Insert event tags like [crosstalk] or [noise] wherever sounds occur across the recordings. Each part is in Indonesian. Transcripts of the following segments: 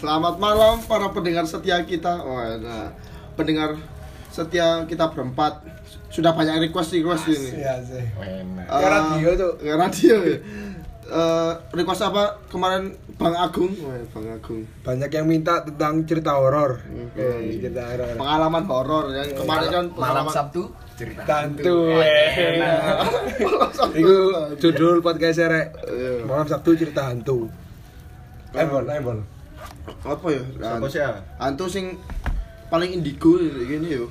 Selamat malam para pendengar setia kita. Wah, nah, pendengar setia kita berempat sudah banyak request request ini. Iya sih. Enak. Ya, radio tuh. ya, radio. ya. Eh, request apa kemarin Bang Agung? Wah, Bang Agung. Banyak yang minta tentang cerita horor. Oke. Eh, cerita horor. Pengalaman horor yang kemarin kan malam Sabtu cerita. [laughs] Malam Sabtu. Iku judul podcast rek. Iya. Malam Sabtu cerita hantu. Embol, embol. Apa ya? Siapa sih ya? Hantu sing paling indigo gini yo.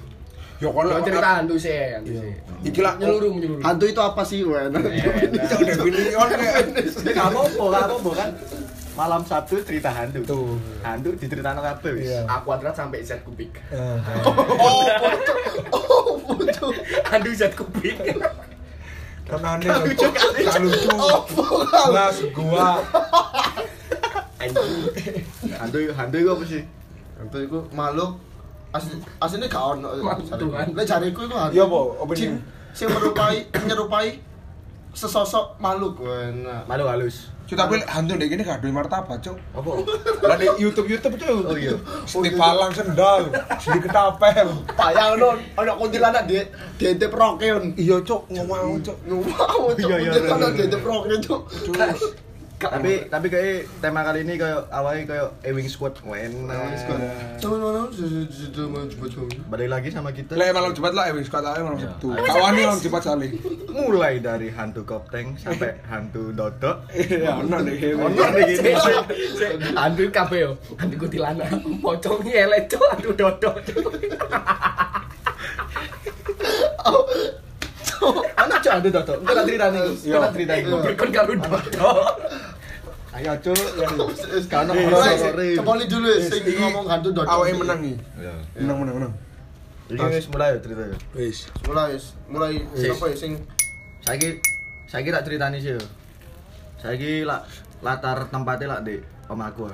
Yo kon Kalau cerita hantu sih, hantu Iya. sih. Iki lah Nyeluruh, nyeluruh. Hantu itu apa sih, Wen? Iso definision kayak Ini gak apa-apa, gak apa-apa kan. Malam Sabtu cerita hantu. Tuh. Hantu diceritakan kabeh wis. Iya. A kuadrat sampai Z kubik. Eh, [laughs] Oh, bocor. Oh, bocor. Hantu Z kubik. Loh. Gak lucu. Mas gua Hantu hantu itu apa sih? Hantu itu makhluk asli aslinya gak ono. Makhluk Tuhan. Lek jariku itu hantu. Iya, Po, apa Jin ini? sing menyerupai menyerupai sesosok makhluk. Wah, Malu halus. Cuk tapi hantu ndek kene gak duwe martabat, Cuk. Apa? Lah di YouTube-YouTube, Cuk. Oh iya. Sini palang sendal, sini ketapel. Bayang non, ono kuntilanak di diintip rokeon. Iya, Cuk, ngomong, Cuk. Wow, Iya, iya, kuntilanak iya. diintip rokeon, Cuk. Tapi tapi kayak tema kali ini kayak awalnya kayak Ewing Squad. Teman-teman, sudah mau coba-coba. Balik lagi sama kita. Lek malam Jumat lah, Ewing Scott ae malam Iya. Sabtu. Kawani malam Jumat saleh. Mulai dari hantu kopteng sampai [laughs] hantu dodok. Iya, ono kene. Ono nih gini. [laughs] Hantu kabeh yo. Hantu kuntilanak. Pocongnya elek cok, hantu dodok. Mana cok hantu dodok? Entar tak cerita nih. Iya. Entar cerita nih. Berkon karo dodok. Ayo cok. Karena wes, horor. Cepoli dulu sing ngomong hantu dodol. Awake menang. Iya. Menang menang menang. Iki wis mulai ya cerita ya. Wis. Mulai, wis. mulai apa ya sing Saiki saiki tak ceritani sih. Saiki lah latar tempatnya lah di omaku.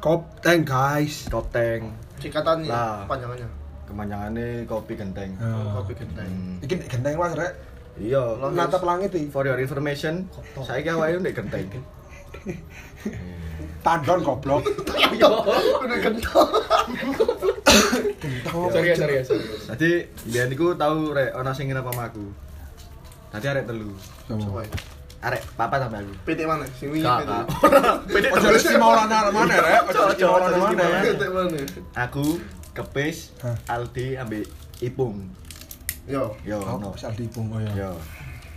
Kopteng, guys. Kopteng. singkatannya Lah. panjangannya. Kemanjangannya kopi genteng. Kopi genteng. Hmm. Iki genteng Mas, Rek. Iya. Natap langit iki. For your information, saiki awake ndek genteng. [laughs] Tandon goblok. [laughs] Udah kental. Sorry ya, sorry ya, sorry. Tadi biyen iku tau rek ana sing nginep sama aku. Tadi arek telu. Coba. ya. Arek papat sampe aku. PT mana? Sing wingi PT. kak. [laughs] Ojo mesti mau lana mana, Rek? Ojo mesti mau. PT mana? Aku kepis Hah? Aldi ambek Ipung. Yo. Yo, Oh, no. bisa dipung oh ya. Yo.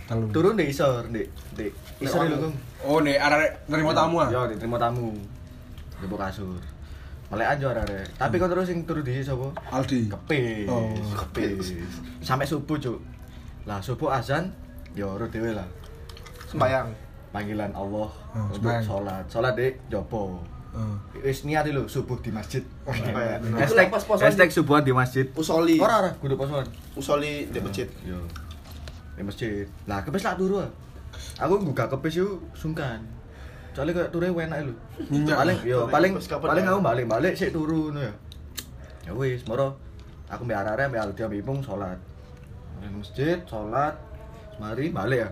Telu. Turun di isor, di di isor Nek lho. Kung. Oh, nih arek nerima tamu ah. Yo, diterima tamu. Di kasur. Melek aja arek. Tapi kok terus sing turu di sapa? Aldi. Kepis. Oh. Kepis. Sampai subuh, Cuk. Lah subuh azan, yo urut dhewe lah. Sembayang. Panggilan Allah Oh, untuk sholat. Sholat di jopo. Wis niat lho subuh di masjid. iya. Hashtag Itu pas-pasan hashtag subuhan di masjid. Usoli. Ora ora kudu posoan. Usoli di masjid. Yo. Di masjid. Lah kepes lah turu. ah. Aku buka kepes yo sungkan. Soalnya kayak turu enak lho. Paling yo Paling kapan paling ya? aku balik-balik sik turu ngono ya. Ya wis, moro aku mbek arek mbek Aldi Ipung salat. Nang masjid, salat, mari balik ya.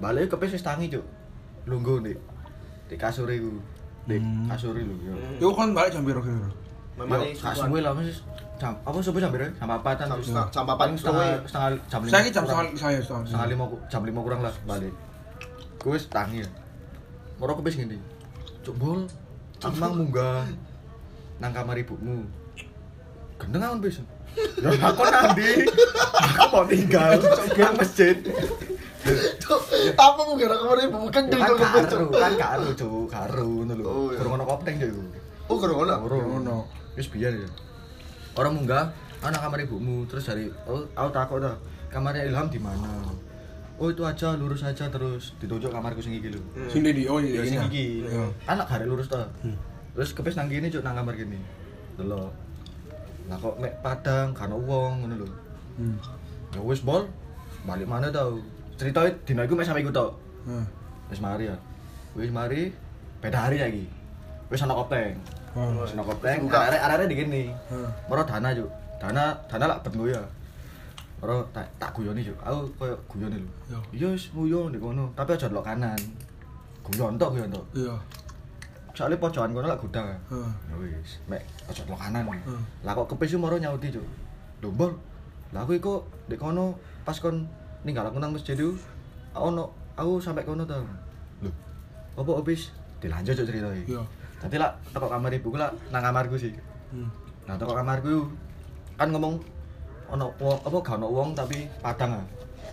Balik kepes wis tangi, Cuk. Lungguh nih. Di kasur iku. Di Hmm. kasur iku yo. Yo kan balik jam piro kira? Memang suwe lah Mas. Jam apa subuh jam berapa? Jam Yo. setengah- jam apa? Paling setengah setengah jam lima. Saya jam kurang. setengah saya setengah. lima jam lima kurang lah balik gue wis tangi moro kepes gini cuk bol amang munggah nang kamar ibumu gendeng awan bis ya aku nanti aku mau tinggal nang masjid Apa mau gara kemarin ibu? Kan Ya kan karu kan karu cuk. Karu ngono lho. Oh, iya. kurang ono cuk iku. Oh, gara ngono. Kurang Ngono. wis biar ya orang munggah anak kamar ibumu. Terus dari oh aku takut dah kamarnya Ilham di mana? Oh itu aja lurus aja terus. Ditunjuk kamarku sing iki lho. Sini di oh ya iya sing ini. iki. Iya. anak gak ada lurus ta. Terus kepes nang kene cuk nang kamar kene. Delok. Lah kok mek padang kan wong ngono lho. Hmm. ya wis bol. Balik mana tau cerita dina iku mek sampe iku tok Hah. wis mari ya wis mari beda hari lagi wis ana kopteng Oh. wis ana kopteng Buka. arek arek di kene Hah. moro dana cuk dana dana lak ben ya moro tak tak guyoni cuk aku koyo guyoni lho Yo. iya wis guyon di kono tapi aja delok kanan guyon tok guyon tok Iya. soalnya pojokan kono lak gudang. ya. Heeh. Ya wis, mek ojo lo kanan. Hmm. Lah kok kepis moro nyauti, Cuk. Lho. Lah aku iku ndek kono pas kon ninggal aku nang masjid itu ono aku sampai kono to. Lho. Apa habis dilanjut Cuk cerita iki. Iya. Dadi lah teko kamar ibuku lah nang kamarku sih. Hmm. Nah, teko kamarku kan ngomong ono wong apa gak ono wong tapi padang ah.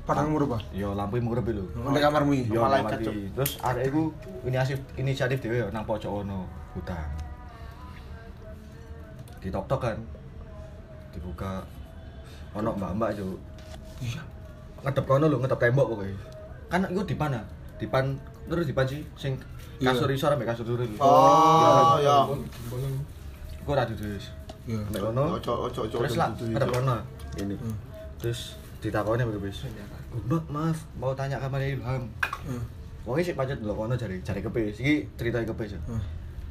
Padang umur apa? Yo lampu murep lho. Ndek kamarmu iki. Yo Malaikat. Terus arek iku inisiatif inisiatif dhewe yo nang pojok ono hutan. Ditok-tok kan. Dibuka ono mbak-mbak Cuk. Iya. Ngedep kono lho, ngedep tembok pokoknya. Kan iku dipan ah. Dipan terus dipan sih sing Iya. kasur isor ambek kasur turun. Oh, ya. Iku ora dudus. Iya. Ambek kono. Ojo ojo ojo. Terus lah, ada Cuk. kono ini. Hmm. Terus ditakoni mbak bis. Mbak, maaf, mau tanya kamarnya Ilham. Heeh. Wongnya sih pancet lho kono jari jari kepis. Iki cerita kepis ya. Heeh.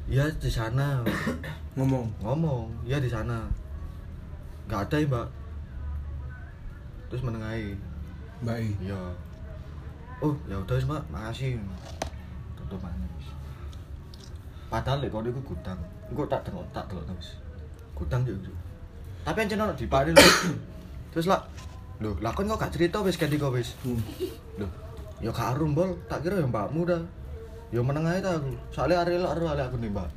Iya di sana. [coughs] Ngomong. Ngomong, iya di sana. Gak ada ya, Mbak. Terus menengahi. Mbak I. Iya. Oh, ya udah Mbak. Makasih. Tutup manis. Padahal lek kono iku gudang. Engko tak delok tak delok terus. Gudang yo. Tapi ancen ono dipari lho. [coughs] Terus lah, lho, lah kon kok gak cerita wis ganti kok wis. Hmm. Loh, ya gak arum bol, tak kira ya mbakmu dah. Ya meneng ae ta aku. Soale arek lek arek aku nih, Mbak.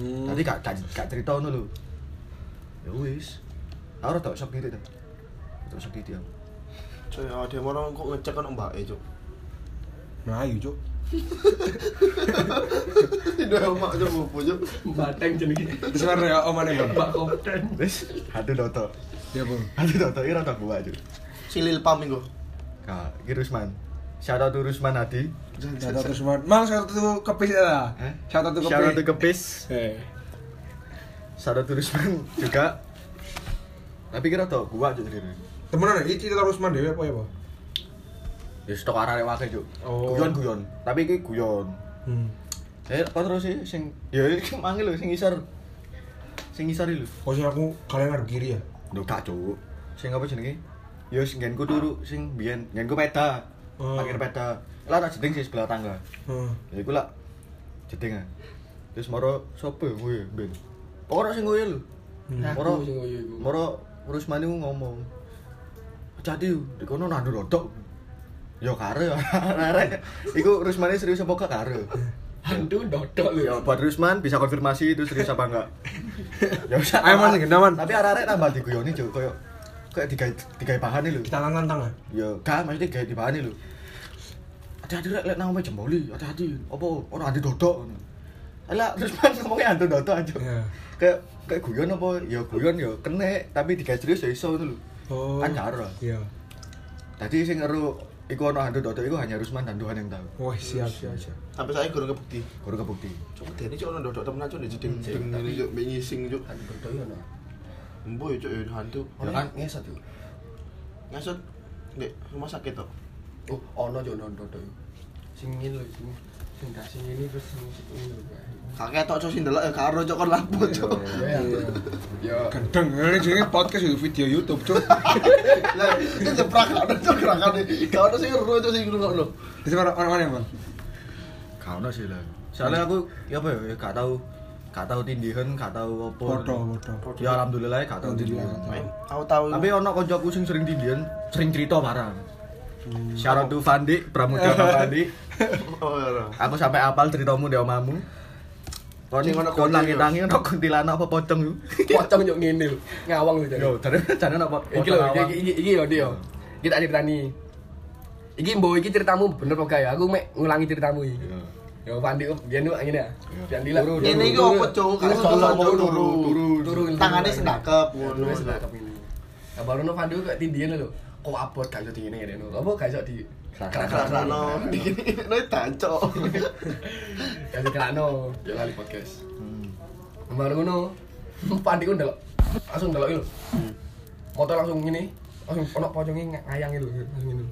Hmm. Tadi gak gak, gak cerita ngono lho. Ya wis. Aku ora tak sok diri ta. Tak sok diri aku. Cuk, ya dia orang kok ngecek kan Mbak E, Cuk. Melayu, Cuk. Tidak emak Cuk, bobo Cuk. Bateng jenenge. Terus mana ya omane, Bang? Mbak Kopten. Wis, adu doto. Iya, Bang. Adu doto iki rada gua aja. Silil pam iku. Kak, iki Rusman. Shout out to Rusman Adi. Satu terus man. Mang satu kepis ya lah. Eh? Satu kepis. Shout out to Kepis. Eh. Shout out to Rusman [laughs] juga. Tapi kira tau gua aja sendiri. Temenan ya, iki cerita Rusman dhewe apa ya, Pak? Ya stok arek wae Cuk. Oh. Guyon-guyon. Tapi iki guyon. Hmm. Eh, apa terus sih sing ya iki manggil lho sing isor. Sing isor iki lho. Kok sih aku kalian ngarep kiri ya? Lho gak cuk. Sing apa jenenge? Ya sing nggenku turu sing biyen nggenku peda. Oh. Parkir peda. Lah tak jeding sih sebelah tangga. Heeh. Ya iku lah jeding. Terus moro sapa ya kowe ben. Ora sing kowe lho. Hmm. Moro sing. Moro Rusmani ku ngomong. Jadi di kono nandur rodok. Ya karo ya. [laughs] Arek iku Rusmani serius apa gak karo? Hantu dodok lho. Ya buat Rusman bisa konfirmasi itu serius apa enggak? [laughs] ya usah. Ayo, Man, genda, Man. Tapi arek-arek tambah diguyoni juk koyo kayak digawe digawe bahan lho. Kita tantang ya. Ya gak maksudnya gawe di bahan lho. Hati-hati rek lek nang jemboli, hati-hati. Apa ora adi dodok ngono. Alah Rusman [laughs] ngomongnya hantu dodok aja. Iya. Kayak kayak guyon apa? Ya guyon ya kene, tapi digawe serius ya iso ngono lho. Oh. Kan karo. Iya. Tadi sing ngeru iku ono hantu dodok iku hanya Rusman dan Tuhan yang tahu. Wah, siap, siap, siap. Sampai saya guru kebukti. Kudu kebukti. Cuk, dene cuk ono ndodok temenan cuk di jeding jeding ngene cuk mbek ngising cuk. Hantu dodok yo no. Embo ya cuk ya hantu. Ora kan ngesot yo. Ngasut Dek, rumah sakit tok. Oh, ono yo no dodok yo. Sing ngene lho, sing sing gak sing ngene terus sing ngene lho. Kakek tok sing ndelok ya karo cuk kon lapo cuk. Ya. Ya. Gendeng, ini jenenge podcast itu video YouTube, Cuk. [laughs] Lah, iki jeprak ada cuk gerakane. Gak ono sing ero cuk sing ngrungokno. Terus mana mana mana, Bang? Gak ono sih lah. Soalnya aku ya apa ya ya gak tahu gak tahu tindihan, gak tahu apa. Foto, foto. Ya alhamdulillah gak tahu Alhamdulillah. tindihan. Aku tahu. Tapi ono koncoku sing sering tindihan, sering cerita barang. Syarat tuh Fandi, Pramudana Fandi. oh ya. Aku sampai apal ceritamu di omamu. Kon Sing ono kon kuntil, langi-langi ono kuntilanak apa pocong yo. Pocong yo ngene lho. Ngawang lho. Yo, jane jane apa? Iki lho, iki iki iki lho dia. Kita ceritani. Iki mbok iki ceritamu bener apa gak ya? Aku mek ngulangi ceritamu iki. Yo Pandi kok biyen lu ngene ya. Lah. Turu, Ini iki opo cuk? Kan Turu, turu turu. Tangane sedakep ngono. Turu sedekap ini. Nah, baru no Pandi kok tindian lho. Kok abot gak iso diine ngene. Apa gak iso di Kerak-kerakno. Dikini nek tancok. Kasih kerano, ya lali podcast. Hmm. Baru ngono, Pandi ku ndelok. Langsung ndelok lho. Motor langsung ngene, langsung ono pocongnya ngayang lho, langsung ngene.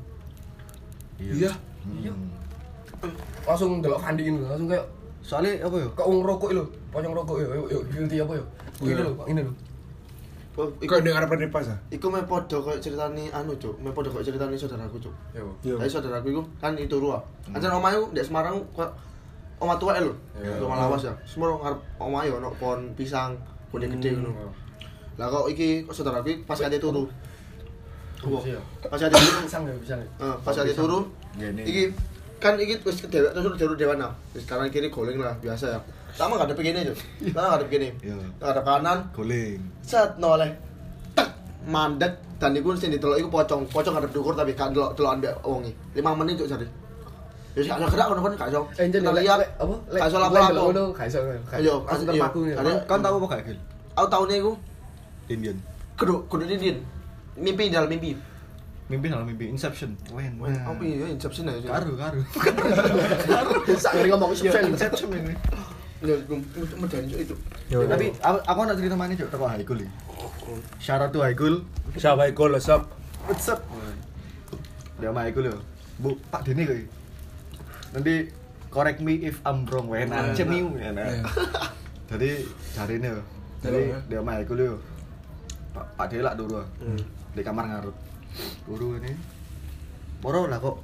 Iya. Iya. Hmm. Langsung ndelok Pandi ngono, langsung kayak Soalnya apa yo? kok wong rokok lho, pocong rokok yo, yo, yo, guilty apa yo? Ini Iya. lho, ini lho. Iku Kok dengar apa pas ah? iku me podo koyo ceritane anu cuk, me podo koyo ceritane saudaraku cuk. Yo. Iya. Tapi saudaraku iku kan itu ruah. Ancen omahe ndek Semarang kok omah tuwek lho. Rumah lawas ya. Semua ngarep omah yo ono pohon pisang, pohon gede ngono. Lah kok iki kok saudara iki pas kate turu. Pas kate turu, Pisang ya, pisang. eh, pas kate turu. Iki kan iki wis kedewek terus jalur dewan nah. Wis kanan kiri goleng lah biasa ya. Sama gak ada begini tuh. Sama gak ada begini. Iya. Ada kanan, Guling. set noleh. Tek mandek dan iku sing ditelok iku pocong. Pocong ada dukur tapi kan delok delokan mbek wong iki. 5 menit cuk jare. Ya sik ada gerak ngono kan gak iso. Eh, Kita lihat apa? Gak iso lapo-lapo. ngono, gak iso. Iya, iya. terpaku. Ada- Kan tahu apa gak Gil? Aku tahunnya iku Indian. kudu kudu dindin. Mimpi dalam mimpi. Mimpi dalam mimpi Inception. Wen. Wah, apa ya inception aja. Karu, karu. [laughs] Ngeri ngomong Inception. Inception ini. Ya, medani cuk itu. Tapi aku aku ada cerita mana cuk teko Haikul iki. Syarat tuh Haikul. Siapa iku lho, Sob? What's up? Dia sama Haikul yo. Bu, Pak Dini kok. Nanti correct me if I'm wrong. Wen ancem nih. Iya. [laughs] Jadi cari ini yo. Jadi dia sama Haikul yo. Pak Pak Dini lah dulu. Di kamar ngarep. Guru ini. Moro lah kok.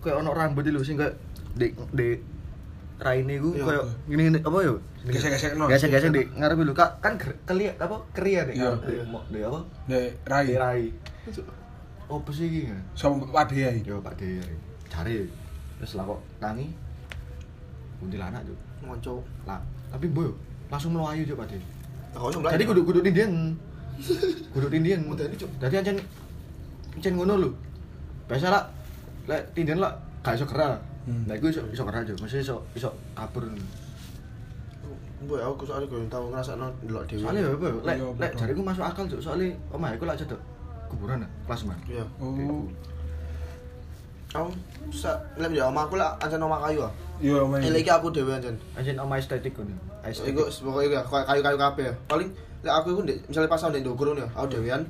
Kayak ono rambut lho sing kayak di di raine iku Iya, apa? gini gini apa yo? Gesek-gesek no. Gesek-gesek di ngarep lho Kak. Kan keliat apa? Keria deh Iya. di apa? Nek Rai. Di rai. Apa sih iki? Sama Pak Dia iki. Yo Pak De cari. Terus lah kok tangi kuntilanak juk. Ngonco. Lah, tapi boy langsung melayu juk Pak De. Jadi kudu kudu tindian. [laughs] Kudu tindian. Dadi ancen ancen ngono lho. Biasa lah lek tindian lah gak iso gerak. Hmm. Nah iku iso iso juk, mesti iso iso kabur. Boy, aku soalnya gue tau ngerasa delok dewi. Soalnya ya apa? Lek Iya, lek jariku masuk akal juk, soalnya omah aku lak cedek kuburan ya, kelas man. Iya. Oh. Aku sa lek ya omah aku lah ancen omah kayu ah. Iya, main. Eh iki aku dhewe ancen. Ancen omah estetik ngono. Estetik. Iku pokoknya iku kayu-kayu kabeh ya. Paling lek aku iku ndek misale pas ndek ngono ya, aku dhewean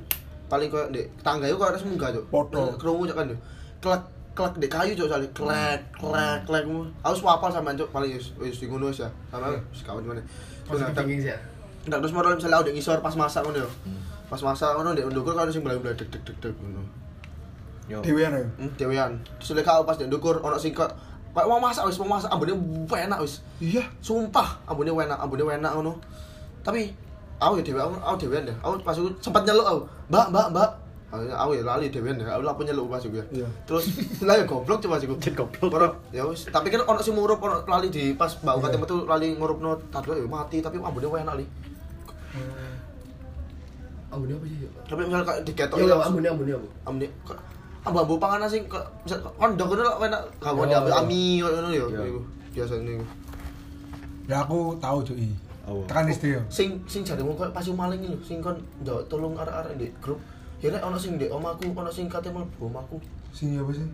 paling koyo ndek tangga iku koyo harus munggah. Podo. Krungu cuk kan yo. Klek klek ndek kayu cuk soalnya klek klek klek mu. Aku swapal sampean cuk paling wis wis di ngono wis ya. Sama wis kawan mana. Terus sih ya. Ndak terus modal misalnya aku ndek ngisor pas masak ngono yo. Pas masak ngono ndek ndukur kan sing belagu deg deg deg deg ngono. Yo. Dewean ya. Hmm, dewean. Terus lek aku pas ndek ndukur ono sing kok kayak mau masak wis mau masak ambune enak wis. Iya. Sumpah, ambune enak, ambune enak ngono. Tapi aku ya dhewe aku, aku deh. Aku pas aku sempat nyeluk aku. Mbak, Mbak, Mbak. Aku, aku ya lali dhewean deh. Aku lapo nyeluk pas aku ya. Iya. Terus [laughs] lah ya goblok coba sih Cek goblok. Ora, ya wis, tapi kan ono sing ngurup ono lali di pas mbak Iya. kate metu lali ngurupno tadlo ya mati tapi ambune enak li. Ambune apa sih? Tapi misal kayak diketok Yo, yo, ambune ambune apa? ambune kok ambu-ambu panganan sing kok misal kondok ngono lho enak gak Oh, diambil iya. ami ngono ya. Iya. Iku biasane iku. Ya aku tahu cuy. Tekan SD yo. sing sing jaremu koyo pas maling iki lho sing kon tolong arek-arek ndek grup ya nek ono sing ndek omahku ono sing kate mlebu omahku Sing apa sih?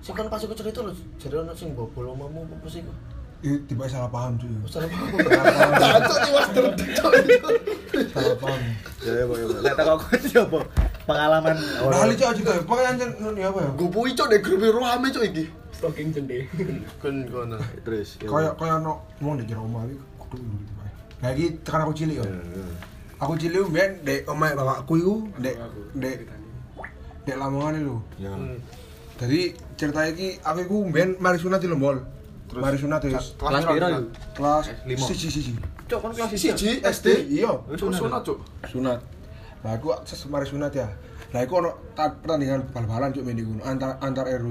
sing kan pas aku cerita lho jare ono sing bobol omahmu apa sih iku Eh, tiba salah paham cuy. Salah paham. Salah paham. Cacok tiwas itu. Salah paham. Ya ya ya. Lek tak kok siapa? Pengalaman Lali cok cerita. Pakai anjen ini apa ya? Gue pui cok dek grup rame cok iki. Stalking cende. Kan kono. Terus. ya. Kayak kayak no ngomong di jero omah iki kudu dulu. Pak. Nah iki tekan aku cilik yo. Aku cilik mbien dek omah bapakku iku dek dek dek Lamongan lho. Ya. Hmm. Jadi cerita iki aku iku mbien mari sunat di Lombol. Terus? Mari sunat wis Kelas piro yuk? kelas lima. siji siji. Cok kan kelas Siji SD. Iya, Cok sunat cok. sunat. Lah aku ses mari sunat ya. Lah iku ono ta- pertandingan bal-balan cuk meni ngono antar antar RW.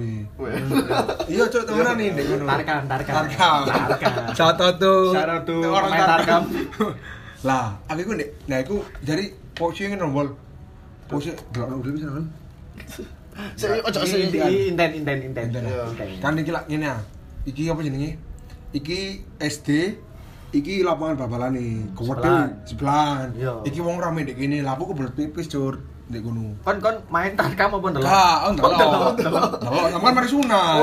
[laughs] Iya cuk temenan nih ndek ngono. Tarkam, tarkam. Tarkam. Tarkam. Satu tuh. Satu tuh, orang pemain tarkam. tarkam. [laughs] lah, aku iku ndek. Nah iku jadi posisi ngene nombol. Posisi delok udah bisa kan. Saya ojo Inten, inten, inten, inten. Iya. Kan iki lak ngene ya. Iki apa jenenge? Iki SD Iki lapangan bal-balan nih, Sebelahan. kewede sebelahan. Iya. Iki wong rame ndek kene, lah aku kebelet pipis cur ndek kono. Kon kon main tarkam apa ndelok? Kak, oh ndelok. Ndelok, sampean mari sunat.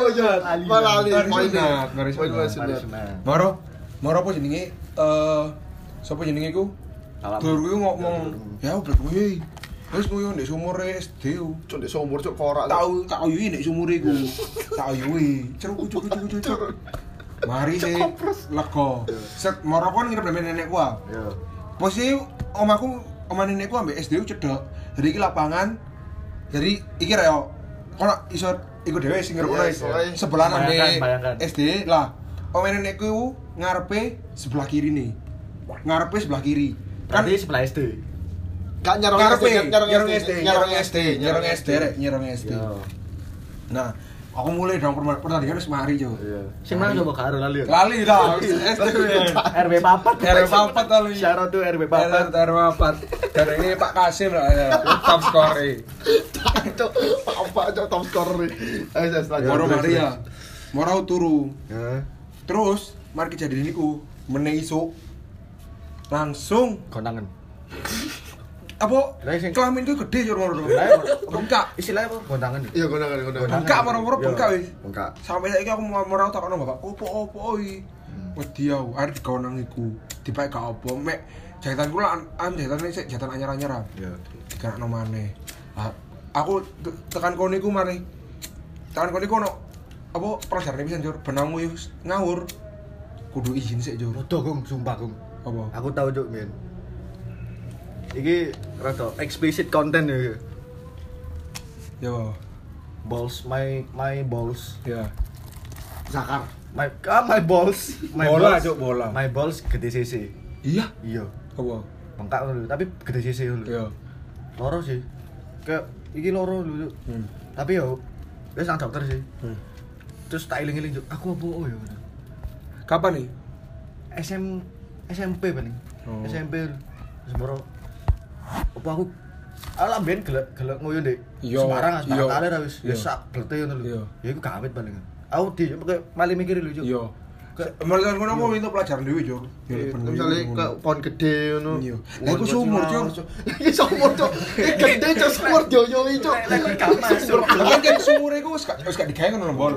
Oh iya. Malah ali Mari poin sunat, mari sunat. Moro, moro apa jenenge? Eh, sapa jenenge iku? Dulurku iku ngomong, ya udah kuwi. Wis kuwi ndek sumur SD. Cok ndek sumur cok korak. Tak [laughs] tak uyui ndek sumur iku. Tak uyui. Ceruk cuk cuk cuk cuk. Mari sih lego. Set moro kon nginep nang nenekku ah. Ya. Posisi omahku omah nenekku ambek SD ku cedek. Jadi iki lapangan. Jadi iki rek. Kono iso iku dhewe sing ngerokno Iya, sebelah nang. SD lah. Omene nek ku ngarepe sebelah kiri nih. Ngarepe sebelah kiri. Kan Berarti sebelah SD. Gak nyerong ngarepe SD, nyerong SD, nyerong SD, nyerong SD, rek, nyerong SD. Yo. Nah, aku mulai dong pertandingan wis mari, Cuk. Iya. Sing mana coba karo lali. ya? Lali dah. RW papat. RW papat lali. Syarat tuh RW Papat. RW papat. Dan ini Pak Kasim lah, ya. top score. Cok, apa cok top scorer nih. Ayo selanjutnya. Moro Maria. Moro turu. Heeh. Terus, mari kejadian niku meneh isuk langsung Konangan. apa kelamin itu gede moro Lah, apa? bengkak Istilahnya apa? Konangan. Iya, konangan, konangan. bengkak moro-moro Yo. bengkak wis Bengkak. sampai saiki aku mau mau tak ono bapak opo opo iki wedi aku arep digonang iku dipaek gak opo mek jahitan kula am jahitan sik jahitan anyar-anyar Iya. dikanakno maneh Ah, aku te- tekan kono iku mari tekan kono iku ono apa pelajaran pisan jur benangmu wis ngawur kudu izin sik jur Bodoh Gung, sumpah Gung. apa Aku tahu Cuk, men. Iki rada explicit content ya. yo Balls my my balls. ya Zakar. My ah, my balls. My Bola, balls, Cuk, bola. My balls gede CC. iya Iya. apa Bengkak dulu, tapi gede CC dulu. ya Loro sih. Kayak iki loro dulu. Hmm. Tapi yo wis nang dokter sih. hmm. Terus tak iling-iling aku apa oh ya. kapan nih SM SMP paling. Oh. SMP. Moro apa aku Alah ben gelek gelek ngoyo ndek. Iya, Semarang iya. Semarang kali ra wis. Ya Iya. sak blete ngono lho. Iya. Ya iku kawit paling. Aku di malah mikir lho, Cuk. Iya Malah ngono aku itu pelajaran dhewe. Ya bener. Misalnya ke pohon gede ngono. Iya. Lah, iku sumur, Cuk. [laughs] Iki sumur, Cuk. Iki gede cuk sumur yo-yo iki, Cuk. masuk. Kan sumur iku wis gak wis gak digawe ngono bol.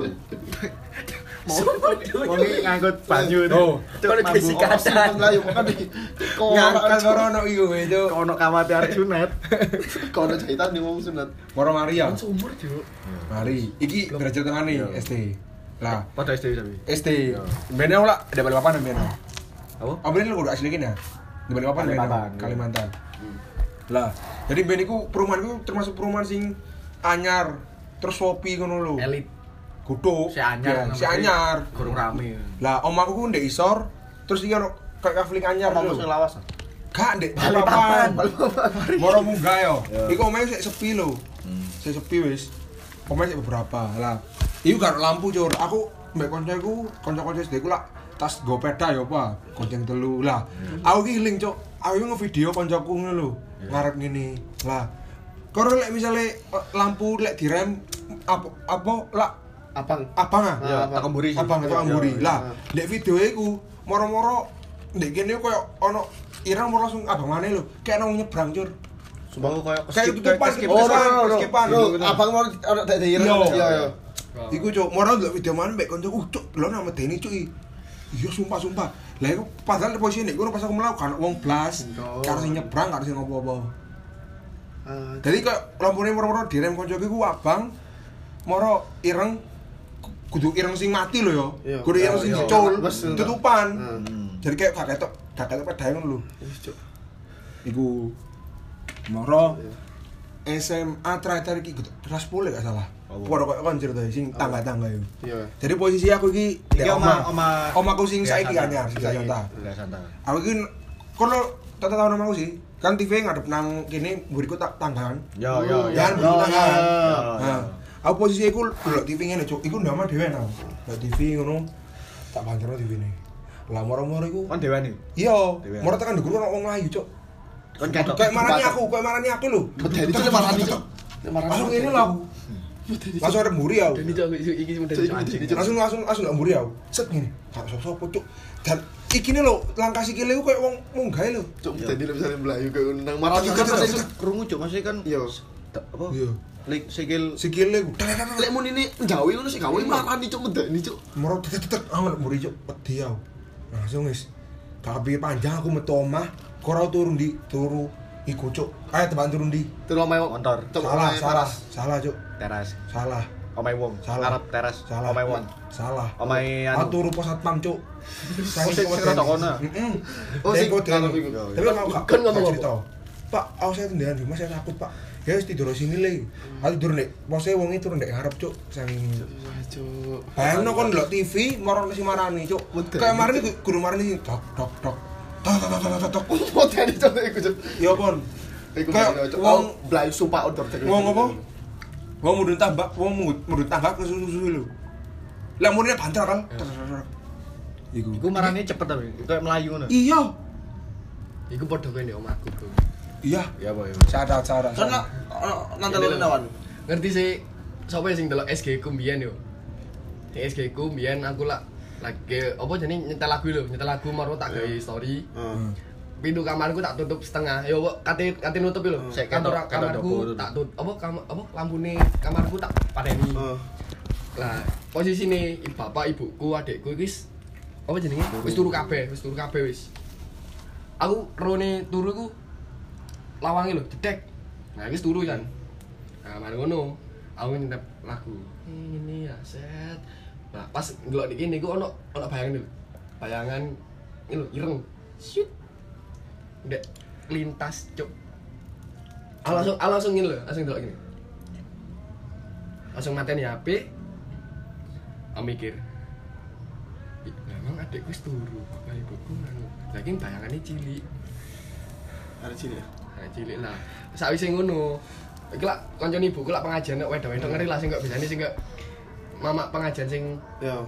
Wong ngangkut banyu itu. Oh. Cuk kisi Simpen kadan. lah yo kan. Ngangkat karo ono iku itu. Ono kamate Arjunet. Kono jahitan di wong sunat. Moro Maria. Sumur, Cuk. Mari, iki derajat tengah nih SD. Lah, Pada SD tapi. SD. Bene aku lah ada balik papan bene. Apa? Ambil lu kudu asli kene ya. Di balik papan bene. Balikpapan, iya. Kalimantan. Lah, jadi bene iku perumahan iku termasuk perumahan sing anyar terus sopi ngono lho. Elit. Kudu. Si anyar. Ya, Si anyar. Kurang rame. Lah, omaku ku ndek isor, terus iki ono kayak kafling anyar Kamu lho. sing lawas. Gak ndek Balikpapan. Balikpapan. Moro munggah yo. Ya. Iku omahe sik sepi lho. Sik sepi wis. Omahe sik beberapa. Lah, iku gak lampu, Cur. Aku mbek koncoku, kanca-kanca SD ku lah tas go peda yo apa, gonceng telu. Lah, aku ki eling, Cuk. Aku ngevideo koncoku ngono lho. Ngarep ngene. Lah, Koro lek misale eh, lampu lek direm apa apa lah Abang. abang ah Ya, tak kemburi abang tak kemburi Ya, lah ya. ndek video iku moro-moro ndek kene koyo ono irang moro langsung abang mana lho kayak nang nyebrang cur Sumpah aku kayak Kayak skip- skip- no, no, no, no, skipan. no. Abang mau tak daerah. Iya. Iya, iya. Iku cuk moro ndelok video mana mbek kanca uh cuk lho nama Deni cuk i. iya sumpah sumpah lah iku padahal posisi ndek kono pas aku melakukan wong blas karo sing nyebrang karo sing apa-apa Ah, Jadi kok lampune moro-moro direm koncoku ku abang moro ireng kudu ireng sing mati lho yo. Iya. Kudu ireng Iya, sing iya. dicul, Wes, enggak. tutupan. Hmm. Jadi kayak gak ketok, gak ketok pedae ngono lho. Iku moro SMA terakhir iki kelas 10 gak salah. Padha kok kon cerita sing tangga-tangga iku. Iya. Jadi posisi aku iki Iki di oma oma. oma Omaku sing saiki kan ya, sing. Jakarta. Iya, santai. Aku iki kono tata tahun omaku sih. Kan TV ngadep nang kene mburiku tak tanggaan. Yo yo yo. Yo, kan. yo, Nah, aku posisi aku delok TV ngene, Cuk. Iku ndama dhewe nang. Delok TV ngono. Tak banterno TV ne. Lah moro-moro iku. Kon dewa nih. Iya, moro tekan ndukur ono wong mlayu, Cuk. Kon. Kayak marani aku, kayak marani aku lho. Cuk marani Cuk. Langsung ngene lah aku. Langsung ada mburi aku. Dan iki. Langsung langsung langsung ndak mburi aku. Set ngene. Gak sapa-sapa, Cuk. Dan iki ne lho, langkah sikile ku kayak wong munggah lho. Cuk, medeni lho misalnya melayu kayak nang Cuk, kan. Krungu cuk maksudnya kan Iya. apa? Iya. Lik sikil Sikile ku. Lek mun ini gawe ngono sih gawe marani Cuk medeni Cuk. Moro tetek anget mburi Cuk. Wedi aku. Langsung wis. Tak pikir panjang aku metu omah, kok ora turun di turu iku Cuk. Ayo teban turun di. Terus omae Motor. Cuk, Salah, omae salah, salah, Cuk. teras. Salah. Omai wong. Salah. Arab teras. Salah. Omai wong. Salah. Omai Aku anu. turu pos satpam, Cuk. sing- sing rada kono. Heeh. Oh, sing kalau iku. Tapi aku gak Kan ngomong cerita. Pak, aku saya tendangan di rumah saya takut, Pak. Ya wis tidur sini le. Aku tidur nek pose wong itu ndek ngarep cuk saking Cuk. Bayangno kon ndelok TV marani si marani cuk. Kayak marani guru marani tok tok tok. Tok tok tok tok tok. Potensi cuk iku. Ya pon. Kayak wong blay sumpah order wong apa? Wong mudun tambak, wong mudun- mudun tangga ke susu lho. Lah kan. Iku. Iku marane cepet tapi kayak melayu ngono. Iya. Iku padha kowe ndek omahku, Bro. Iya. Ya apa ya. Cara cara. Karena lo lawan. Ngerti sih sapa sing delok SG ku mbiyen yo. SG ku mbiyen aku lak lagi apa jadi nyetel lagu lho, nyetel lagu maro tak gawe story. Heeh. Pintu kamarku tak tutup setengah. Kok kate kate nutup lho. Kantor kamarku tak tutup apa kam- apa lampune kamarku tak padeni. Heeh. Lah, posisi nih bapak ibuku adikku wis apa jenenge? Wis turu kabeh, wis turu kabeh wis. Aku rone turu ku lawange lho, dedek. Nah, wis turu kan. Nah, mari ngono, aku nyetep lagu. Ini ya set. Nah, pas ndelok iki niku ono ono bayangan lho. Bayangan ini ireng. Shoot. Ndek lintas cuk. Aku langsung aku langsung ngene lho, langsung ndelok gini. Langsung mateni HP, Aku mikir "Ih, memang adikku turu bapak ibuku nganu lagi bayangannya cilik Ada sini ya. nah, cilik lah sakwise ngono iki lak kancane ibuku lak pengajian nek wedok-wedok ngeri lah sing kok bisane sing kok mama pengajian sing Ya.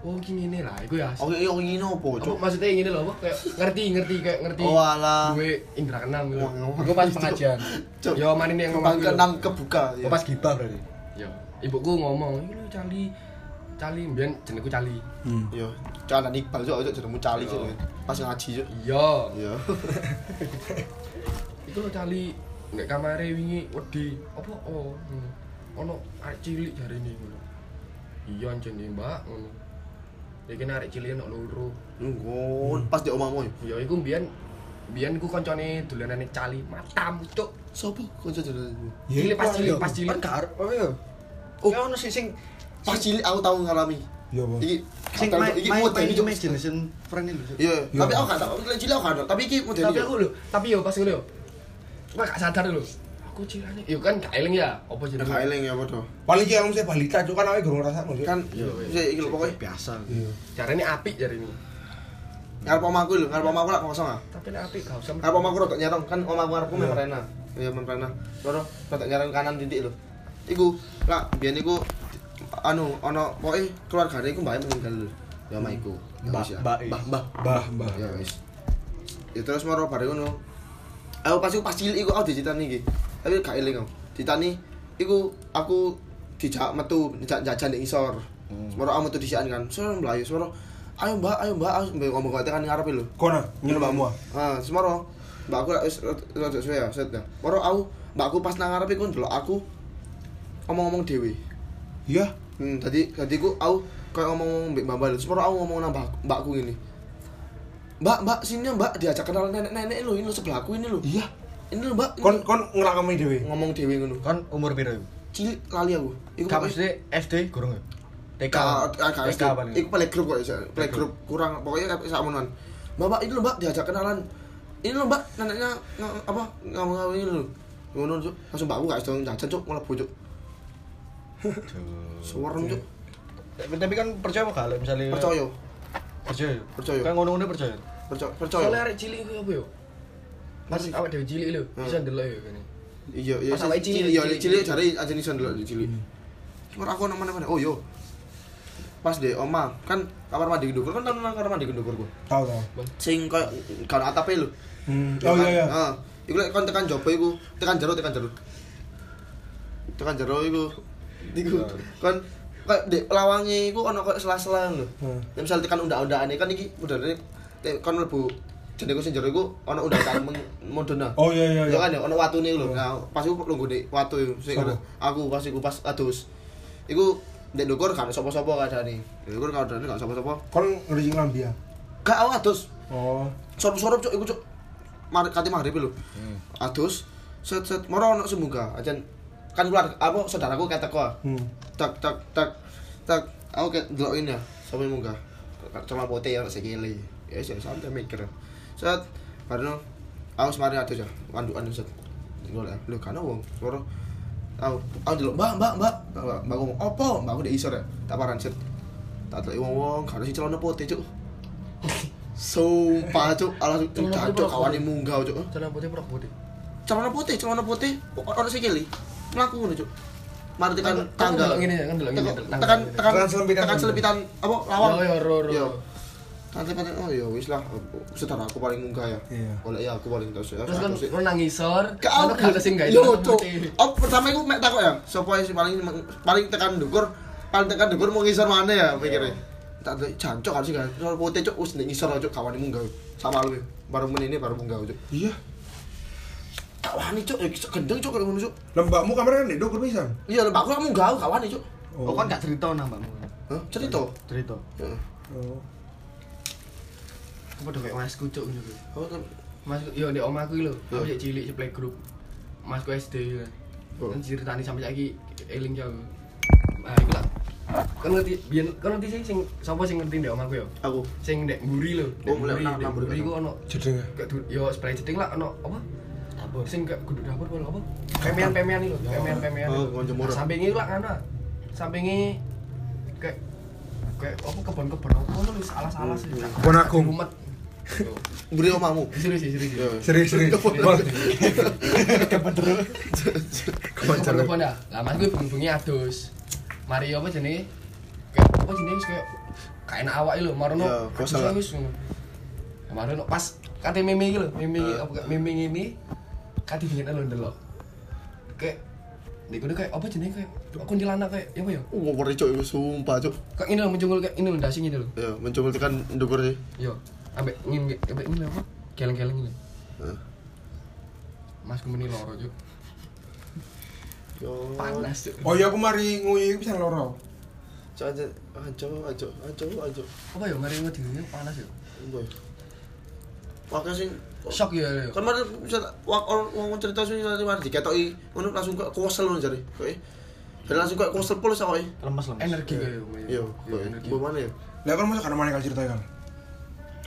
oh iki ngene lah iku ya Oke, oh ini opo, apa cuk? maksudnya ngene lho apa kayak ngerti ngerti kayak ngerti Oh, alah. duwe indra keenam gitu Iku pas pengajian. [laughs] Cuk. yo mana ini yang ngomong keenam kebuka. ya. Pas gibah berarti. yo ibuku ngomong iki lho cali cali mbiyen jenengku cali Hmm. Yo, jangan Iqbal cuk, cuk jenengmu cali. Yo. Pas ngaji cuk. iya Yo. [laughs] Iku lho cali nek kamare wingi wedi apa oh ngono. Ono arek cilik jarine ngono. Iya anjene Mbak ngono. Iki nek arek cilik ono loro. Nunggu pas di omahmu. ya? Ya iku mbiyen mbiyen ku koncone dolanane cali matam cuk. Sopo kanca jenengmu? Cilik pas cilik pas Kan cilik. apa ya? Oh. Ya ono sing sing Pas cilik aku tahu ngalami. Iya, Bang. Iki sing iki model cuk. imagination friend itu. Iya, tapi aku gak. Lek cilik aku gak tahu. Tapi iki model Tapi aku lho, tapi yo pas ngono yo. Kok gak sadar lho. Aku cilane. Yo kan gak eling ya, apa jenenge? gak eling ya padha. Paling ki elmu saya balita cuk kan awake gurung rasakno cuk. Kan Iya, iki lho pokoke biasa. Iya. Jarane apik jarine. ngarep omahku lho, ngarep omahku lak kosong ah. Tapi nek apik gak usah. Ngarep omahku rodok nyerong kan omahku ngarepku memang Rena. Iya, Rena. Loro rodok nyerong kanan titik lho. Iku lak biyen iku anu ana pokoke keluargane iku mbake meninggal lho. Ya omah iku. Mbak- wis mbak e. Mbah, mbah. Mbah, mbah. Ya wis. Ya terus maro bareng ngono. Aku pas iku pas cilik iku aku dicitani iki. Tapi gak eling aku. Ditani iku aku dijak metu dijak jajan di isor. Semoro aku metu disian kan. Semoro mlayu, semoro ayo mbak, ayo mbak, aku mbak ngomong kok tekan ngarepe lho. Kono nyeluk mbakmu. ah? Semoro. Mbak aku wis rada suwe ya, set ya. Moro aku, mbakku pas nang ngarepe ku ndelok aku ngomong-ngomong dhewe. Iya. Hmm, tadi tadi ku aku kayak ngomong mbak mbak. Semoro aku ngomong nang mbak, mbakku ini. Mbak, mbak, sini mbak diajak kenal nenek-nenek lho, ini lho sebelahku ini lho. Iya. Ini lho mbak, Kon kon ngelakoni dhewe. ngomong dhewe ngono. Kan umur piro iku? Cilik lali aku. Iku Gak pokoknya- mesti SD gurung ya? TK. TK paling. Iku playgroup kok, playgroup kurang pokoknya kayak sakmonoan. Mbak, mbak, ini lho mbak diajak kenalan. Ini lho mbak, neneknya apa ngomong ini lho. Ngono cuk, langsung mbakku gak iso jajan cuk, mlebu cuk. Suwerem cuk. Tapi kan percaya apa gak misalnya Percaya, Percaya. Percaya. Kan ngono-ngono percaya. percaya, Soalnya percaya. arek cilik iku apa yo? Pas awak dhewe cilik lho, Hmm. bisa ndelok yo kene. Iya, iya. Pas awake cilik, Iya, cilik. cilik jare aja iso ndelok cilik. Ora aku nang mana-mana. Oh yo. Pas deh oma, kan kamar mandi ndukur kan nang kamar mandi ndukur gua. Tahu tahu. Sing koyo kan atape lho. Hmm. Oh iya iya. Heeh. Iku lek kon tekan jaba iku, tekan jero tekan jero. Tekan jero iku. Iku kon kayak dek lawange iku ana koyo sela-sela lho. Hmm. Misal tekan undang-undangane kan iki nek kon mlebu jenenge sing jero iku ana undang-undang modona. Oh iya iya Ya iya. kan ya ana watune lho. Nah, pas iku lungguh nek watu sing Sopo? aku pas iku pas adus. Iku ndek ndukur kan sapa-sapa kadane. Ndek ndukur kadane gak sapa-sapa. Kon ngeri nglambi ya. Gak aku adus. Oh. Sorup-sorup cuk iku cuk. Mari kate maghrib lho. Adus set set moro ono semoga ajan kan keluar apa saudaraku kata teko. Hmm. Tak tak tak tak aku kayak delokin ya sampe munggah. Cuma pote ya sekili. Ya sih santai mikir. Set. Baru aku semari adus ya kandukan set. golek lho kan wong loro aku aku delok mbak mbak mbak. Mbak mbak ngomong opo mbak aku ndek isor ya tak paran set. Tak delok wong wong kan si celana putih cuk. [laughs] Sumpah cuk. Ala cuk berapa? kawane munggah cuk. Celana putih prok putih. celana putih celana putih. Ono sikili mlaku ngono cuk. Mari tekan tangga tekan tangga. tekan tekan Tekan selempitan apa lawang Yo yo ro ro. Nanti pada oh ya wis lah setara aku paling munggah ya. Iya. Oleh ya aku paling terus ya. Terus kan Terus, lu nangisor, Gak kan aku gak sing gak Yo. Oh, pertama iku mek takok ya. Sopo sing paling paling tekan ndukur, paling tekan ndukur mau ngisor mana ya pikirnya. Tak ada jancok kan sih kan. Soal putih wis nek ngisor cuk kawan munggah. Sama lu baru menit ini baru munggah cuk. Iya. Gak wani cuk, ya gendeng cuk kayak ngono cuk. Lembakmu kamera kan nduk pisan. Iya, lembak aku munggah gak wani cuk. Oh, kan gak cerita nang mbakmu. Hah? Cerita. Cerita. Heeh. Oh. Aku padha kayak masku cuk ngono. Oh, kan Masku yo ndek omahku iki lho. Aku Yo. cek cilik ci playgroup. Masku SD kan. Oh. Kan ceritani sampe saiki eling jauh. Nah, iku lah. Kan ngerti biyen kan ngerti sing sing sapa sing ngerti ndek omahku yo. aku. Sing ndek mburi lho. Oh, mulai nang- nang mburi kan. ku ono Jedenge. kayak du- yo spray jeding lah ono apa? Dapur. Sing gak kudu dapur apa apa? Pemean-pemean iki lho, pemean-pemean. Oh, konco murah. Nah, Sampinge iku lah ngono. Sampinge kayak kayak apa kebon-kebon apa ngono wis alas-alas. Hmm. Kebon agung. Rumet. Beri omahmu. Serius [laughs] sih, serius. Yo. Serius serius. Bol. Kebon-kebon ya. Lah mas gue bengi-bengi adus. Mari apa jenenge? Kayak apa jenenge wis kayak kayak enak awak iki lho, marono. Ya, kosel. Ya, Marono pas kate meme iki lho, meme Eh. apa meme ini kate dingin lho ndelok. Kayak Nek kudu kayak apa jenenge kayak kuntilanak kayak ya apa ya? Oh, cuk iku sumpah cuk. Kayak ini lho mencungul kayak ini lho dasi ini lho. Ya, mencoba tekan ndukur sih. Yo, ambek ngin ambek ini lho apa? Geleng-geleng ini. Mas kemeni loro juk. Yo. Panas juk. Oh iya aku mari nguyi pisan loro. Cuk aja, ajo, ajo, ajo, ajo. Apa ya mari ngedine panas ya? Boy. Wakil sing Shock ya. kan mari bisa wak orang ngomong cerita sing mari mari diketoki ngono langsung kok kosel ngono jare. Kok Jadi langsung kok kosel pulus kok. Lemes lemes. energi kayak Yo, Yo, kok energi. Bu mana ya? Lah kan masuk kan mana kali cerita kan.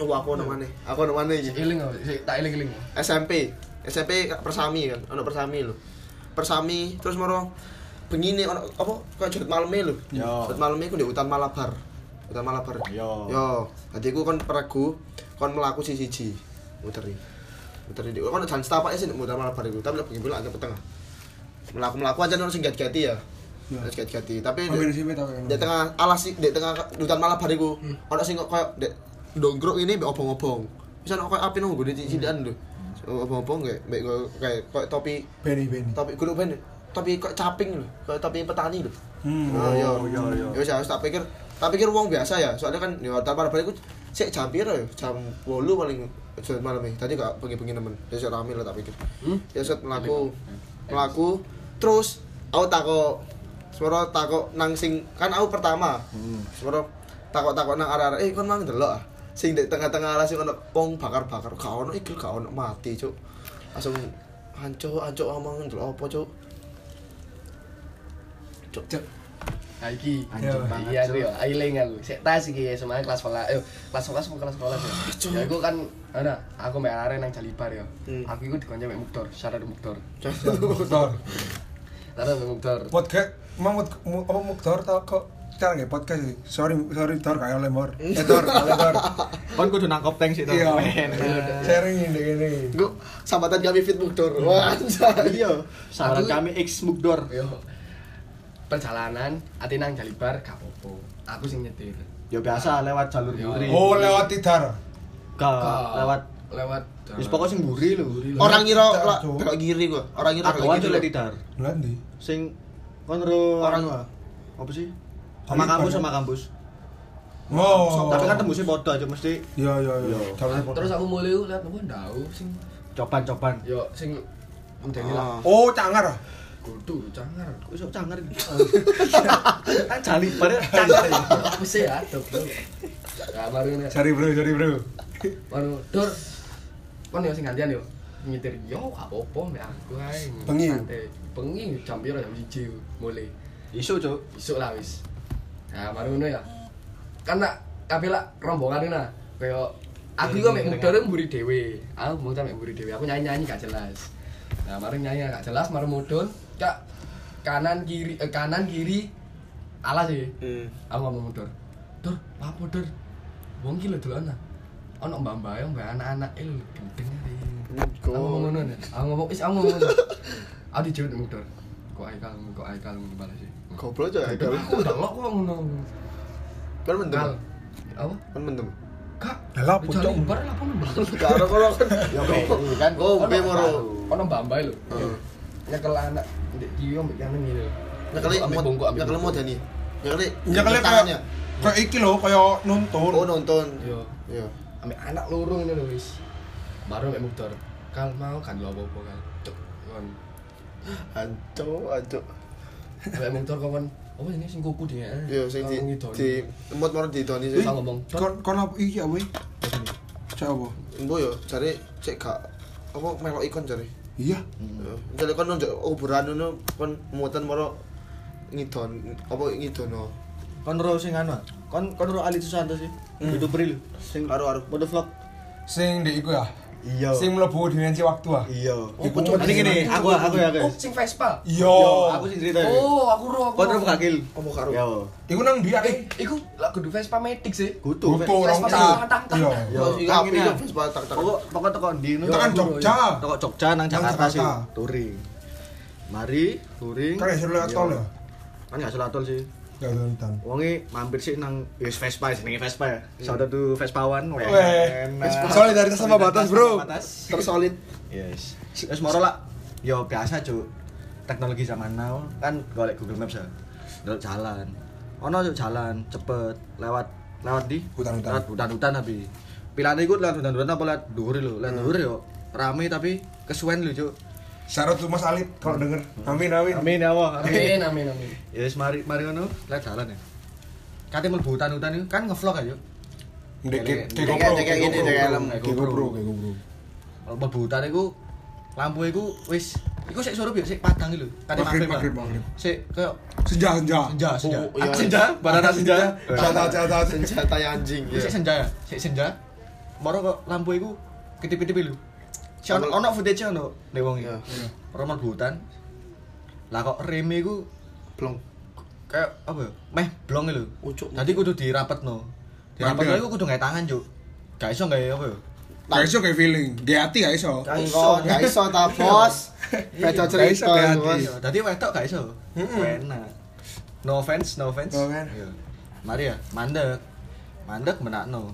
Oh, aku ono mana? Aku ono mana iki? Iling apa? Tak iling-iling. SMP. SMP persami kan, ono persami lho. Persami terus moro begini ono apa kayak jurit maleme lho. Yo. Jurit maleme ku di hutan Malabar. Hutan Malabar. Yo. Yo, dadi ku kon peregu kon mlaku siji-siji. Muteri. Muteri di kon jan setapak sih muter Malabar iku, tapi lebih bola ke tengah. Melaku-melaku aja ono sing gati-gati ya. Ya. Terus gati-gati, tapi di, tengah alas sih, di tengah hutan Malabar iku ono sing kok koyo dek ndongkrok ini mbek obong-obong. Bisa ono koyo api nang gone cicilan lho. Obong-obong kayak mbek koyo- kayak koyo topi Beni Beni. topi kudu ben topi kok caping lho, kayak topi petani lho. Hmm. Oh, iya, iya, iya. Ya wis harus tak pikir, tak pikir wong biasa ya. Soalnya kan ya tanpa balik sik jam piro ya? Jam 8 paling jam malam iki. Tadi gak bengi-bengi nemen. Ya sik rame lah tak pikir. Hmm? Ya set mlaku. Mlaku terus aku takok Semoro takok nang sing kan aku pertama. Semoro takok-takok nang arah-arah eh kon mang delok ah. Sing di tengah-tengah alas sing ono wong bakar-bakar. Gak ono iki gak ono mati, Cuk. Langsung hancur, hancur omong delok apa, Cuk? Cuk. Cek. Iki Hancur banget. Iya, tuh ya. Iling aku. Sik tas iki semuanya kelas sekolah. Eh, kelas 11 apa kelas sekolah ya. Ya aku kan ana, aku mbak Are nang Jalibar ya. Aku iku dikonco mbak Muktor, syarat Muktor. Muktor. Syarat Muktor. Podcast mau mut mu- apa Muktor tau kok cara nggak podcast sih. Sorry sorry Tor kayak lemor. [laughs] Eh Tor, oleh Tor. Kon kudu nangkop tank sih to. Iya. Men. Sharing ini ini. Gue sambatan kami fit muktor. Wah. Iya. Aku- kami X Mugdor. Yo. Perjalanan ati nang Jalibar gak apa-apa. Aku sing nyetir. Ya biasa lewat jalur Yo. buri. Oh lewat Tidar. Gak Gak. lewat lewat Wis pokok sing buri lho. Orang ngira belok kiri gua. Orang ngira belok kiri. lek tidar. Lah ndi? Sing kon ro Orang- apa sih? Sama kampus sama kampus. Oh. Tapi kan tembusnya podo aja mesti Iya iya iya. Iya. Terus aku mulai lihat apa ndau sing coban-coban. yo sing medeni lah. Ah. Oh cangar. ah? Kudu cangar. Kok iso cangar iki? [laughs] Kan jali pada cangar ya. Aku sih ada, Bro. Ya baru ini. Cari bro, cari bro. Baru dor. Kon yo sing gantian yo. Nyetir yo gak apa-apa mek aku ae. Bengi? Bengi jam piro jam 1 mulai. Isu, Cuk. Isuk lah wis. Nah, baru ngono ya. Nak kabeh lah rombongan nah. Kayak aku iku mek mudhare mburi dhewe. Aku mau mek mburi dhewe. Aku nyanyi-nyanyi gak jelas. Nah, mari nyanyi gak jelas, mari mudun, kak kanan kiri eh, kanan kiri alas sih. Hmm. Aku ngomong mundur. Dur, apa dur? Wong ki lho dolan. Ono mbak-mbak yang mbak anak-anak eh lho gendeng ari. Aku ngomong ngono. Aku ngomong is aku ngomong. Aku dijawab mundur. Kok aikal kok aikal balas sih. Goblok aja Aikal. Aku udah lo kok ngono. Kan mendem. Apa? Kan mendem. Kak. Lah, apa, Dicari Cok? bar lah apa mbak? Karo kalau kan Ya kan Kopi moro. Ono mbak-mbak lho. Nyekel anak ndek kiyo mbek kanan ngene. Mod, bongkok ambek bongkok. mod Dani. Nyekeli Nyekeli tangannya. kayak iki lho, kayak nuntun. Oh nonton. Yo. Iya. Ambek anak loro ngene lho wis. Baru mek motor. Kal mau kan lho apa-apa kan. Cuk. Kon. Anco, Ambek motor kon kon. Apa ini sing kuku dia? Iya, sing di di moro di Doni aku ngomong, Kon kon apa ya, weh? Cak apa? Embo yo cari cek gak apa melok ikon cari. Iya. Jadi kon nunjuk oboran ngono kon muatan moro ngidon apa ngidono. kon ro sing anu kon kon ro Ali Susanto sih youtuber lu sing Karo karo. moto vlog Sing ndek iku ya. Iya Sing mlebu dimensi waktu ah. iya Oh, pocong. ini gini aku aku ya Oh, guys sing Vespa. Iya. Aku sing cerita Oh, aku ro aku. ro kakil Apa karo? yo Iku nang dia Eh, iku lah kudu Vespa Matic sih. Butuh orang Vespa tak, tak. Iya. Yo, Yo, iki api gini yo ya. Vespa tak tak. Pokok pokok teko ndi Tekan Jogja. teko Jogja nang Jakarta sih touring mari touring Kan iso lewat tol ya? kan gak salah tol sih Ya nonton. Wongi mampir sih nang wis Vespa jenenge Vespa ya. Shout out to Vespawan. Weh. Enak. Solidaritas sama batas, Bro. Batas. Tersolid. Yes. Wis moro lah. Yo biasa, Cuk. Teknologi zaman now kan golek Google Maps ya. Ndelok jalan. Ono Cuk jalan cepet lewat lewat di Hutan-hutan. Lewat hutan-hutan tapi. Pilihane iku lewat hutan-hutan apa lewat dhuwur lho. Lewat dhuwur yo rame tapi kesuwen lho, Cuk. Syarat tuh Mas Alit kalau denger. Amin amin. Amin ya Allah. Amin, amin, amin. Ya wis mari mari ngono lewat jalan ya. Kate mlebu hutan-hutan itu kan ngevlog aja. Ndek kayak- GoPro, gini, GoPro, kayak helm. GoPro, GoPro. Kalau mlebu hutan iku lampu iku wis iku sik surup ya sik padang iki lho. Maghrib. Pak. maghrib, maghrib. Sik koyo Senja, senja. senja senja. Oh, iya. Senja, banana senja. Catat, catat. Senjata anjing. Sik Iya. senja ya, sik senja. Moro kok lampu iku ketip-ketip lho. Ono ono footage ono nek wong iki. Iya. Mlebu hutan. Lah kok reme iku Blong. kayak apa ya? Meh blong lho. Ucuk. Dadi kudu dirapetno. Dirapetno iku kudu gawe tangan, Cuk. Gak iso gawe apa ya? Gak iso kayak feeling. Gak hati gak iso. Gak iso, gak iso ta bos. Beda Gak iso, cerita gak bos. Iya, tadi wedok gak iso. Enak. No offense, no offense. No offense. Iya. Mari ya, mandek. Mandek menakno.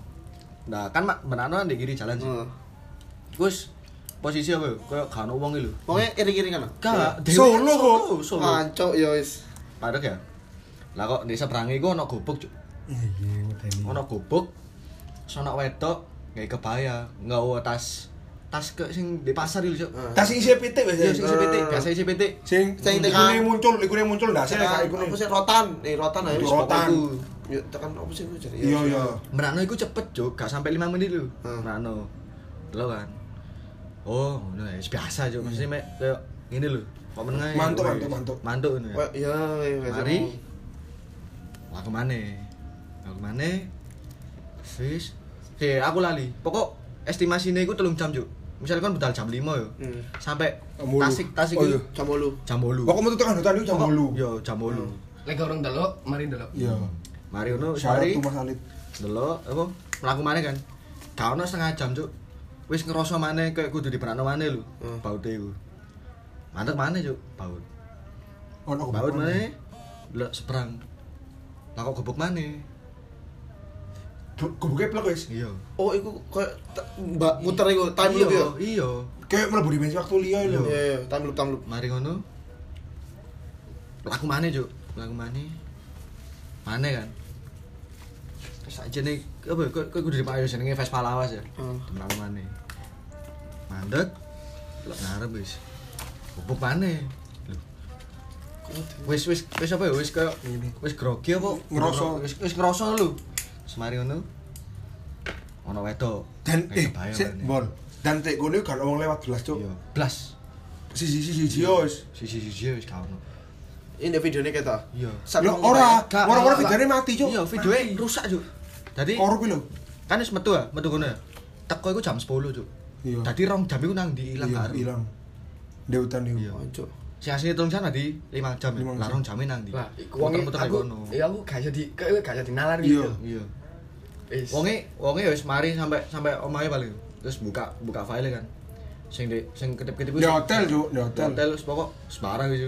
Nah, kan mak menakno di kiri jalan sih. Heeh. Terus posisi apa ya? Kayak gak wong iki lho. Pokoknya kiri-kiri kan. Gak, Solo kok. Solo, Solo. Anco yo wis. Mandek ya. Lah kok di seberang iku ono gobok, Cuk. Iya. Ono gobok. Sono wedok gawe kebaya, nggawa tas tas ke sing di pasar iki, Cuk. Tas isi pitik wis. Iya, sing isi pitik, gak isi pitik. Sing Sing tekan. muncul, ikune muncul ndase Tekan kayak ikune. apa sih rotan? Eh rotan aja. Itu rotan. Yo tekan apa sih gue jadi. Iya, iya. Merano iku cepet, Cuk. Gak sampai 5 menit lho. Hmm. Merano. Lho kan. Oh, ngono ya, biasa, Cuk. Maksudnya mek kayak ngene lho. Kok meneng ae. Mantuk, mantuk, mantuk. Mantuk ngono ya. Wah, iya, iya. Mari. Lah kemane? Lah kemane? Wis. Eh, aku lali. Pokok estimasinya iku telung jam, Cuk. Misalnya kan budal jam 5 yo. Hmm. Sampai. Tasik, Tasik Oh, iya. Jam 8. jam 8. Pokok metu tekan hutan itu jam Pokok- 8. Yo, jam 8. Lagi orang delok, mari delok. Iya. Mari ngono, Syarat mari. delok apa mlaku maneh kan gak ono setengah jam cuk wis ngerasa maneh kayak kudu dipenakno maneh lho Hmm. baute iku. Mantep maneh cuk baut. Ono baut maneh. delok seberang. Lah kok gobok maneh? Goboke plek wis. iya. Oh, iku kayak mbak muter iku time loop iya yo. iya. Kayak mlebu dimensi waktu liya lho. Iya, iya, time loop, time loop. mari ngono. Laku maneh cuk. Laku maneh. Maneh kan? Terus aja nih apa ya, kok kok kudu dipakai jenenge Vespa lawas ya? Hmm. Temen maneh mandek. Ngarep wis. Bubuk maneh. Lho wis wis wis apa ya? Wis kayak wis grogi apa? Ngerasa. wis wis ngerasa lho. Semari ngono. Ono wedok. Dan eh sik bol. Dan tek kono gak ono wong lewat belas, Cuk. iya. Blas. Sisi sisi sisi yo wis. sisi sisi wis gak ono. Ini videonya kita. iya. Lho ora, Gak, ora-ora gak, videone mati, Cuk. iya videonya rusak cuk. Jadi Korup lho. kan wis metu ya metu kono ya teko iku jam 10 cuk Iya. Dadi rong jam iku nang ndi ilang Iya. Ilang. di hutan itu. Iya. Si asli tolong sana di 5 jam ya. Lima jam. Larang jamin nang di. Lah, kayak aku kono. ya aku gak di kayak gak iso dinalar Iya. gitu. Iya. Wis. Wonge wonge ya wis mari sampai sampai omahe paling. Terus buka buka file kan. Sing di sing kedip-kedip Di hotel, Cuk, di hotel. Hotel wis pokok sembarang wis.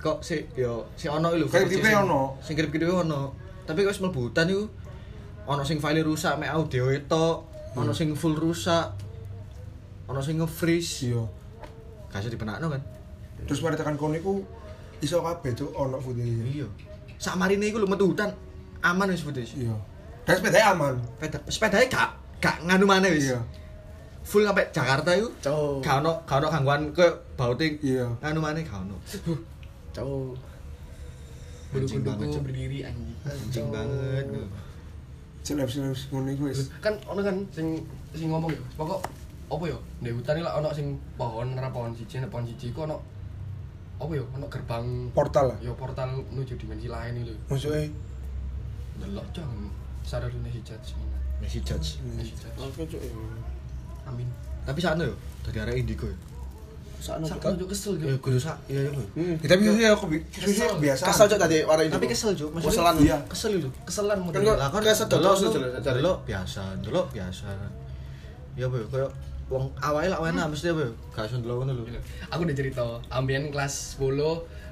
Kok si yo si ono lho. Kedip-kedipe ono. Sing kedip-kedipe ono. Tapi kok wis mlebu hutan iku ono sing file rusak mek audio itu, ono sing full rusak. Ono sing nge-freeze. Iya. Gak iso dipenakno kan. Terus pada tekan kono iku iso kabeh Cuk ono footage. Iya. Sak marine iku lho metu hutan aman wis footage. Iya. Dan sepeda aman. Sepeda sepedanya gak gak nganu maneh wis. Iya. Full sampai Jakarta iku. Cuk. Gak ono gak ono gangguan ke bauting. Iya. Nganu maneh gak ono. Cuk. Anjing banget, berdiri anjing. Banget. Seleb-seleb ngono iku wis. Kan ono kan sing sing ngomong ya. Pokok apa ya? Di hutan iki lah ono sing pohon ra pohon siji, nek pohon siji iku ono apa ya? Ono gerbang Portal lah. ya portal menuju dimensi lain itu. Maksudnya Delok jangan sadar dunia semangat. Messi judge. Hijat. Oke, Cuk. ya. Amin. Tapi sakno yo dari arah Indigo yo. Sakno. Sak Cuk. kesel Ya gitu. kudu sak iya yo. Hmm. Ya, tapi itu ya aku Kesel. biasa. Kesel Cuk tadi warna ini. Tapi kesel Cuk, maksudnya Keselan. Iya. kesel lho. Keselan model. kok- kan delok cari. delok biasa, delok biasa. Ya apa yo koyo wong awake lak enak mesti apa yo. Gak iso delok ngono lho. Aku udah cerita, ambien kelas 10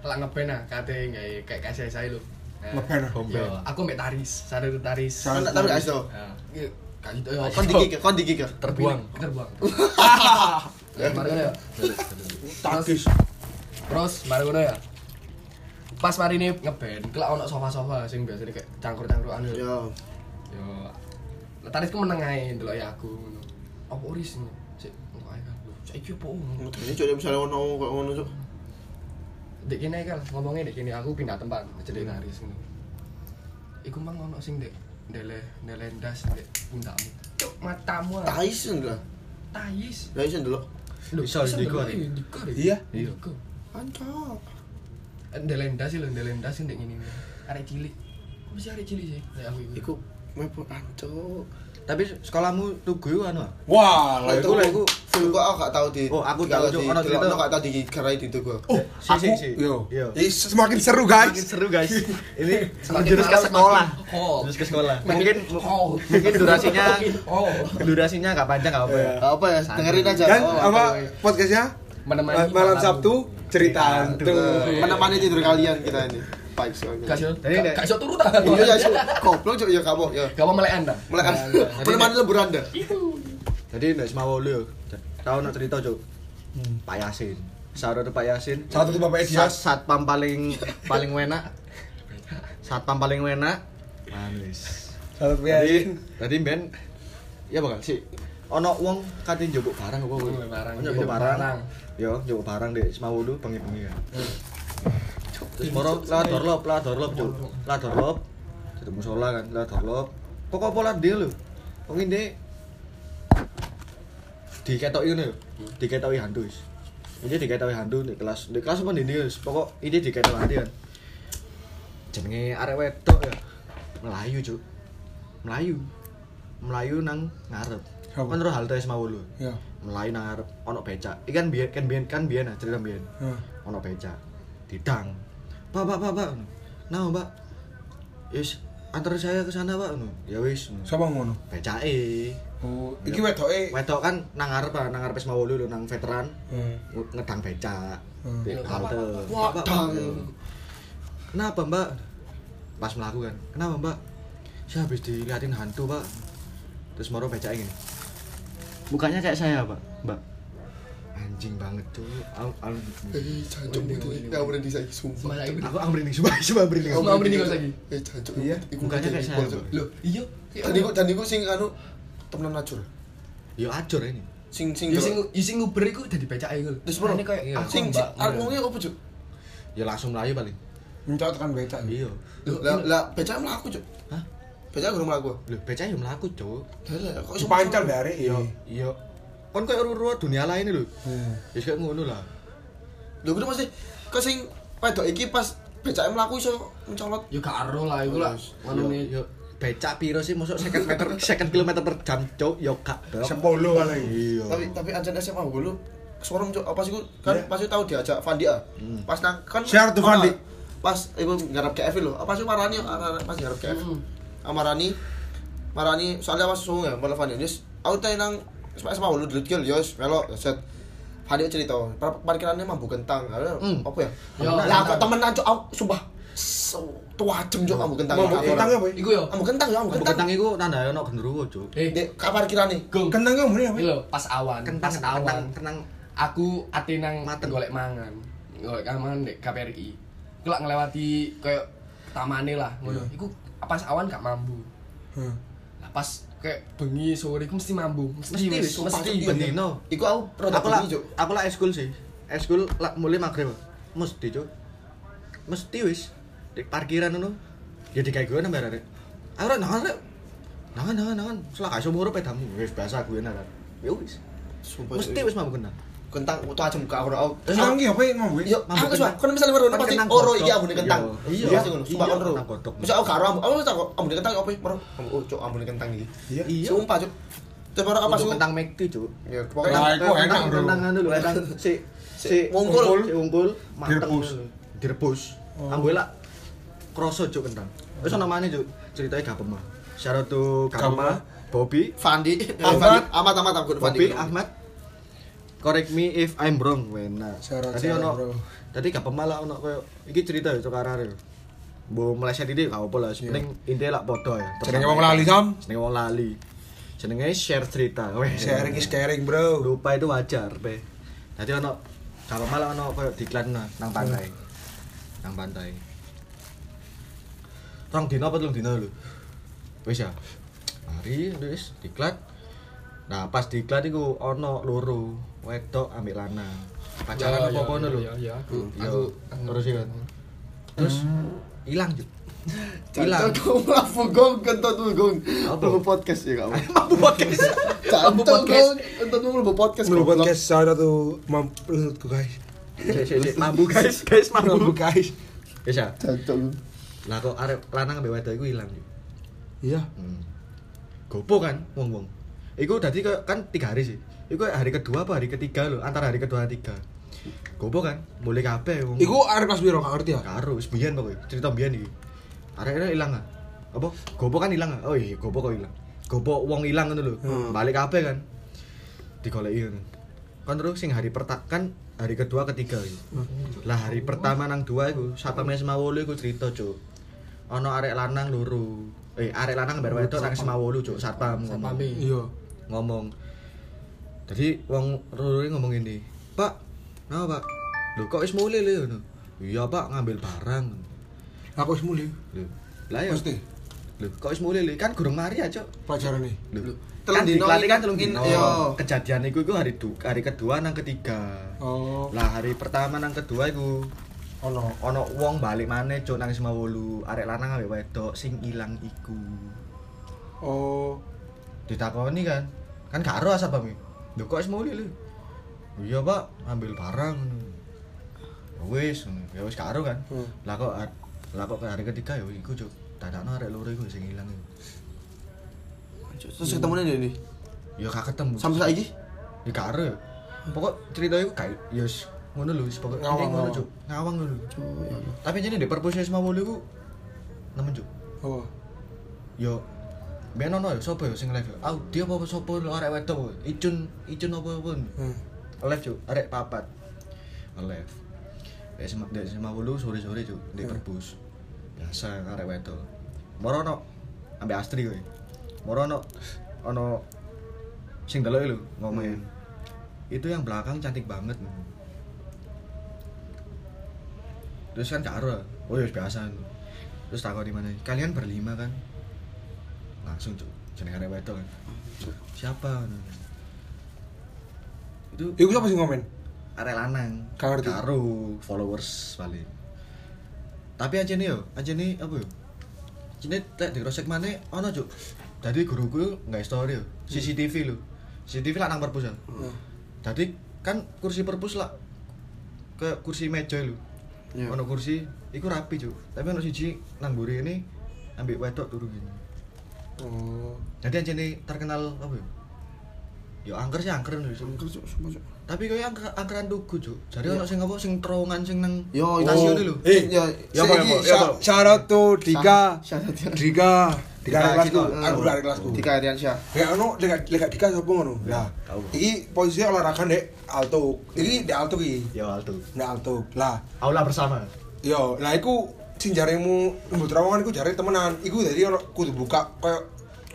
lak ngeben nah kate gawe kayak kasih saya lho. Ngeben, ah? Ngeben. Yo, aku mbek Taris, sadar Taris. Sadar. Kan tapi gak iso. Ya, iya, gak gitu ya. Kon dikik, kon dikik ya. Terbuang. Terbuang. Ya, [laughs] mari ngono ya. Takis. Terus ya. Pas mari ini ngeband, kelak ono sofa-sofa sing biasanya kayak cangkur-cangkruan yo. Yo. Yo. Taris ku meneng ae ndelok ya aku ngono. Apa oris ngono? Saiki opo ngono? Ini Cuk, misalnya ono kayak ngono Cuk. Dek kene kan ngomongnya dek kene aku pindah tempat jadi naris ngono. Iku mang ono sing dek ndele ndele ndas dek pundakmu. Cuk matamu. Tyson lah. Tais. Lah iso ndelok. Lho, Bisa, Ndiko, iya. Iya. Ancok. Eh, Ndele ndas lho, ndele ndas sing dek ngene. Arek cilik. Apa sih arek cilik sih? Kayak aku iku. Iku mepet ancok. Tapi sekolahmu tugu anu. ah? Wah, lah Lah itu lah, iku full kok aku gak tahu di Oh, aku Cuk. di Ono cerita. gak tahu di kerai di tuku. Oh, Si, aku, si, si. yo, Yo. Ih, semakin seru guys. Makin seru guys. [laughs] Ini Semakin jurus ke sekolah. semakin oh. Jurus ke sekolah. Mungkin oh. mungkin durasinya oh. durasinya gak panjang gak apa ya. Gak apa ya, dengerin aja. Dan Oh, apa podcastnya? Menemani Ma- malam malam. Sabtu cerita hantu. menemani tidur kalian kita ini. Baik sekali. Gak. Jadi, Dek. Gak iso turu ta. Iya ya, Cuk. goblok Cuk ya kamu ya. Gak mau melek Anda. Mulai kan menemani lembur Anda. Jadi nek Semawolu yo. Tahu nak cerita, Cuk. Pak Yasin. Saudara Pak Yasin. Satu tuh Bapak Edias. satpam paling paling enak. Satpam paling enak. Manis. Satu Jadi, Yasin. tadi ben ya bakal sih ono wong kate njupuk barang apa kuwi? Barang, Njupuk njupuk barang. Yo, njupuk barang di Semawulu bengi-bengi kan. Terus moro lewat dorlop, lewat dorlop, Cuk. Lewat dorlop. Jadi musola kan, lewat dorlop. Pokok pola dia lho. Wong ini diketoki ngono lho. Diketoki hantu wis. Ini diketoki hantu di kelas, di kelas apa di wis. Pokok ini diketoki hantu kan. Jenenge arek wedok ya. Melayu, Cuk. Melayu. Melayu nang ngarep. Kan terus halte Semawulu. Ya. Melayu nang ngarep ono becak. Iki kan biyen kan biyen kan biyen ah, cerita biyen. Ya. Ono becak. Didang. Pak, Pak, Pak, Pak. Nah, Mbak. Yus, antar saya ke sana, Pak. Ya wis. Siapa ngono? Becake. Oh, iki wedoke. Wedok kan nang ngarep ah, nang ngarep Semawulu lho nang veteran. Hmm. Nge- Ngedang becak. Hmm. Di halte. Wah, Pak, Pak. Pak. Kenapa, Mbak? Pas melakukan. Kenapa, Mbak? Saya habis diliatin hantu, Pak. Terus moro becake gini. Mukanya kayak saya, Pak. Mbak. Anjing banget tuh. Aku, aku, Eh, jancuk Ini, itu. ini, Enggak berhenti saya sumpah. Aku, aku merinding, sumpah, [laughs] sumpah merinding. Nggak merinding lagi? Eh, jancuk. Iya, mukanya kayak saya. Loh, iya. Dan iku dan iku sing anu temenan acur. Yo ajur ini. Sing sing sing sing nguber iku dadi becake iku. Terus bro, Ini kayak aku sing arep ngomongnya apa, Cuk? Ya langsung melayu paling. Minta tekan becak. Iya. Lah lah becak mlaku, Cuk. Hah? Becak gurung mlaku. Lho, becak yo mlaku, Cuk. Lah kok iso Dipancal dari Iya, iya. Kon koyo uru-uru dunia lain lho. Hmm. Wis kayak ngono lah. Lho kudu mesti kok sing wedok iki pas becake mlaku iso mencolot. Ya gak ero lah iku lah. Manune yo becak piro sih masuk 50 meter [laughs] 50 km per jam, Cuk. Yo gak. Dok. Sepuluh paling. Iya. Tapi tapi ancen SMA dulu sorong cuk apa sih kan Iya. pasti tahu diajak Fandi ah. Pas nang kan Share to ono, Fandi. Pas iku ngarep KF lho. Apa sih marani arek- pas ngarep KF. Hmm. Amarani marani soalnya pas sungu ya malah Fandi. Aku teh nang Sepak sepak lu dulu kill yo melo set. Fandi cerita, par- parkirannya mampu kentang. Hmm. apa ya? Ya, Lah kentang. temenan cuk aku sumpah. So, tua jem cuk mampu kentang. Mambu kentang apa? Iku yo. Mampu kentang ya, mampu Kentang kentang. kentang iku tandane ono genderuwo, Cuk. Eh, Di ka parkirane. gong. Kentangnya ngomongnya apa? Iki lho, pas awan, Kentang pas awan. kentang kentang Aku ate nang golek mangan. Golek mangan di KPRI. Aku lak ngelewati kayak tamane lah ngono. Iku pas awan gak mambu. Hmm. Lah pas kayak bengi sore iku mesti mambu. Mesti Mesti wis, mesti. bendino. Iku aku Aku lah aku lah eskul sih. Eskul lah mulai maghrib. Mesti, Cuk. Mesti wis di parkiran ngono. Ya digawe gue nambah arek. Aku ora nangan rek. Nangan nangan nangan. Selak iso muru pedamu. Wis biasa gue nang. Ya wis. Mesti wis mampu kentang. Kentang tua aja muka aku aku Kentang ki apa mambu? Yo, Mampu aku kentang. suka. Kan misalnya baru Kan pasti kentang oro iki ambune kentang. Iya. Pasti ngono, sumpah Iya, kon ro. kentang. Misal aku karo ambu, aku tak ambune kentang apa ambu oh, cuk ambune kentang iki. Iya. Iya. Sumpah cuk. Terus baru apa sih? kentang McD, Cuk. Ya, pokoknya iku enak, kentang Bro. kentang anu lho, kentang si si Wungkul. si wungkul mateng Direbus. lho. direbus. Oh. Ambil lah kroso cuk kentang. Wis ana maneh cuk, ceritanya gak pemah. Syarat tuh Gapema. Gapema, Bobby, Fandi, Ahmad. Aku Bobby, Fandi. Ahmad. Correct me if I'm wrong, wena. Syarat- Tadi ono. Tadi Gapema lah ono koyo iki cerita cuk arek. Mbok meleset iki gak apa lah, penting intinya lah padha ya. Jenenge wong lali sam. Jenenge wong lali. Jenenge share cerita. Weh. Sharing is caring, Bro. lupa itu wajar pe jadi ono kalau malah ono koyo diklan nang nang pantai nang pantai rong dino apa telung dino lho wis ya mari wis diklat nah pas diklat iku ono loro wedok ambek lanang pacaran Ya, apa ya, apa ngono lho ya, ya, aku Iya, aku terus ya terus hilang Juk. [laughs] hilang. Kau melapu gong kentut lu gong. Apa? Podcast ya kamu. [laughs] mampu podcast [laughs] Cantuk podcast. Kentut lu melapu podcast. Goblok. podcast salah satu mampu menurutku guys. Mampu guys guys Mampu guys. wis ya Cantuk. lah kok arek lanang ambek wedok iku hilang Juk. Iya. Hmm. Gopo kan wong-wong. Iku dadi kayak kan tiga hari sih. Iku hari kedua apa hari ketiga lho, antara hari kedua dan tiga. Gopo kan, mulai kabeh wong. Iku arek kelas piro gak ngerti ya? karo wis biyen pokoke. Cerita biyen iki. Arek-arek ilang ah. Apa? Gopo kan ilang ah. Oh iya, gopo kok ilang. Gopo wong ilang ngono lho. Hmm. Balik kabeh kan. Digoleki ngono. Kan terus sing hari pertama kan hari kedua ketiga iki. Lah hari pertama nang dua iku satpam Semawolu iku cerita, Cuk. Ana arek lanang loro. Eh, arek lanang mbak wedok nang Semawolu, Cuk, satpam ngomong. Satpame. Iya. Ngomong. Jadi wong iki ngomong ngene, "Pak, napa, Pak? Lho kok wis mulai lho ngono." Iya, Pak, ngambil barang. Aku wis mulai. Lho, lah ya. Mesti Lho, kok wis mulai lho? Kan gurung mari ya, Cuk. pelajaran nih. Telung kan diklat kan telung in- dino. iya. Kejadian iku iku hari du, hari kedua nang ketiga. Oh. Lah hari pertama nang kedua iku Ono. ono wong balik maneh cuk nang Semawolu, arek lanang ambek wedok sing ilang iku. Oh. Ditakoni kan. Kan gak ero asap. Lho kok lho? Iya, Pak, ambil barang. Ya Wis, ya wis gak ero kan. Hmm. Lah kok lah kok hari ketiga ya iku cuk. Dadakno arek loro iku sing ilang iku. Terus ketemunya dia nih. Ya gak ketemu. Sampai saiki Ya gak ero. Pokok cerita iku kayak ya wis ngono lho, wis pokok Ngawang, ngono cuk. Ngawang ngono. Tapi jadi di perpusnya semua wolu iku nemen cuk. Oh. Yo Ben ono ya sapa ya sing live? Audio apa sapa lho arek wedok. Icun, icun apa pun. Hmm. Live cuk, arek papat. Live. Dek sama sama wolu sore-sore cuk di Hmm. perpus. Biasa arek wedok. Moro ono ambek Astri kowe. Moro ono sing delok lho ngomongin. Itu yang belakang cantik banget. Terus kan karo. Oh ya biasa. Terus takut di mana? Kalian berlima kan? Langsung cuk, jeneng arek wedok kan. Siapa? Itu Iku siapa sih ngomen? arek lanang. Karo followers paling tapi aja nih yo aja nih apa yo? Cine lek di crosscheck mana ono cuk. Jadi guruku nggak story yo CCTV lo CCTV lah nang perpus ya Hmm. jadi kan kursi perpus lah ke kursi meja lo Iya. ono kursi iku rapi cuk. Tapi ono siji nang mburi ini ambil wedok turu gini Oh. jadi aja nih terkenal apa yo Ya angker sih angker. Cuk. Angker cuk, sumpah cuk. Tapi koyo angker angkeran tugu, Cuk. Jadi Iya. ono sing apa sing terowongan sing nang Yo, yo. stasiun lho. Eh, Ya, ya apa ya apa? Syarat tuh Dika. Syarat ya. Dika. Dika Dika ada kelasku. Aku ada kelasku. Dika Ariansyah. Ya ono lega lega Dika sapa ngono. Lah, tahu. iki posisi olahraga ndek alto. Iki ndek alto iki. Ya alto. Ndek alto. Lah, Aula bersama. yo, lah iku sing jaremu mbok terowongan iku jare temenan. Iku dadi ono kudu buka koyo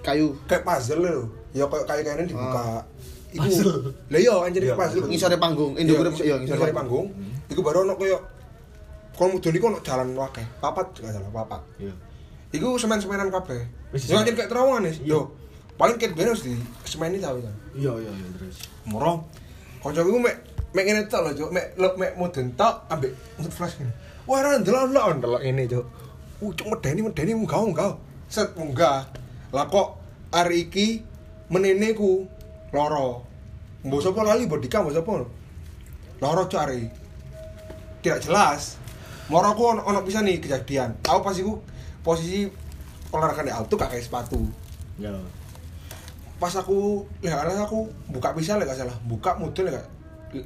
Kayu. kayak puzzle lho. Ya koyo kayak kayaknya dibuka. Iku. Puzzle. Lah iya anjir Iya, iku puzzle. Ngisore panggung. Iya, Induk ngis- iya ngisore panggung. Iku baru ono koyo kon mudun iku ono jalan wakeh. Papat juga salah, papat. Iya. Iku semen-semenan kabeh. Yo anjir kayak terowongan wis. Yo. Paling ket ben harus di semeni tau kan. Iya iya iya terus. Moro. Kancaku ku mek mek ngene tok lho, Cuk. Mek lo mek mudun tok ambek nut flash ngene. Wah, ora ndelok ndelok ndelok ngene, Cuk. Uh, cuk medeni medeni munggah munggah. Set munggah. Lah kok hari iki menene ku loro. Mbok sapa lali mbok dika mbok sapa? Loro cuk hari. Tidak jelas. Moro aku ono, ono bisa nih kejadian. Aku pas iku posisi olahraga di auto gak kayak sepatu. Ya. Pas aku lihat aku buka bisa lek gak salah. Buka mudun gak-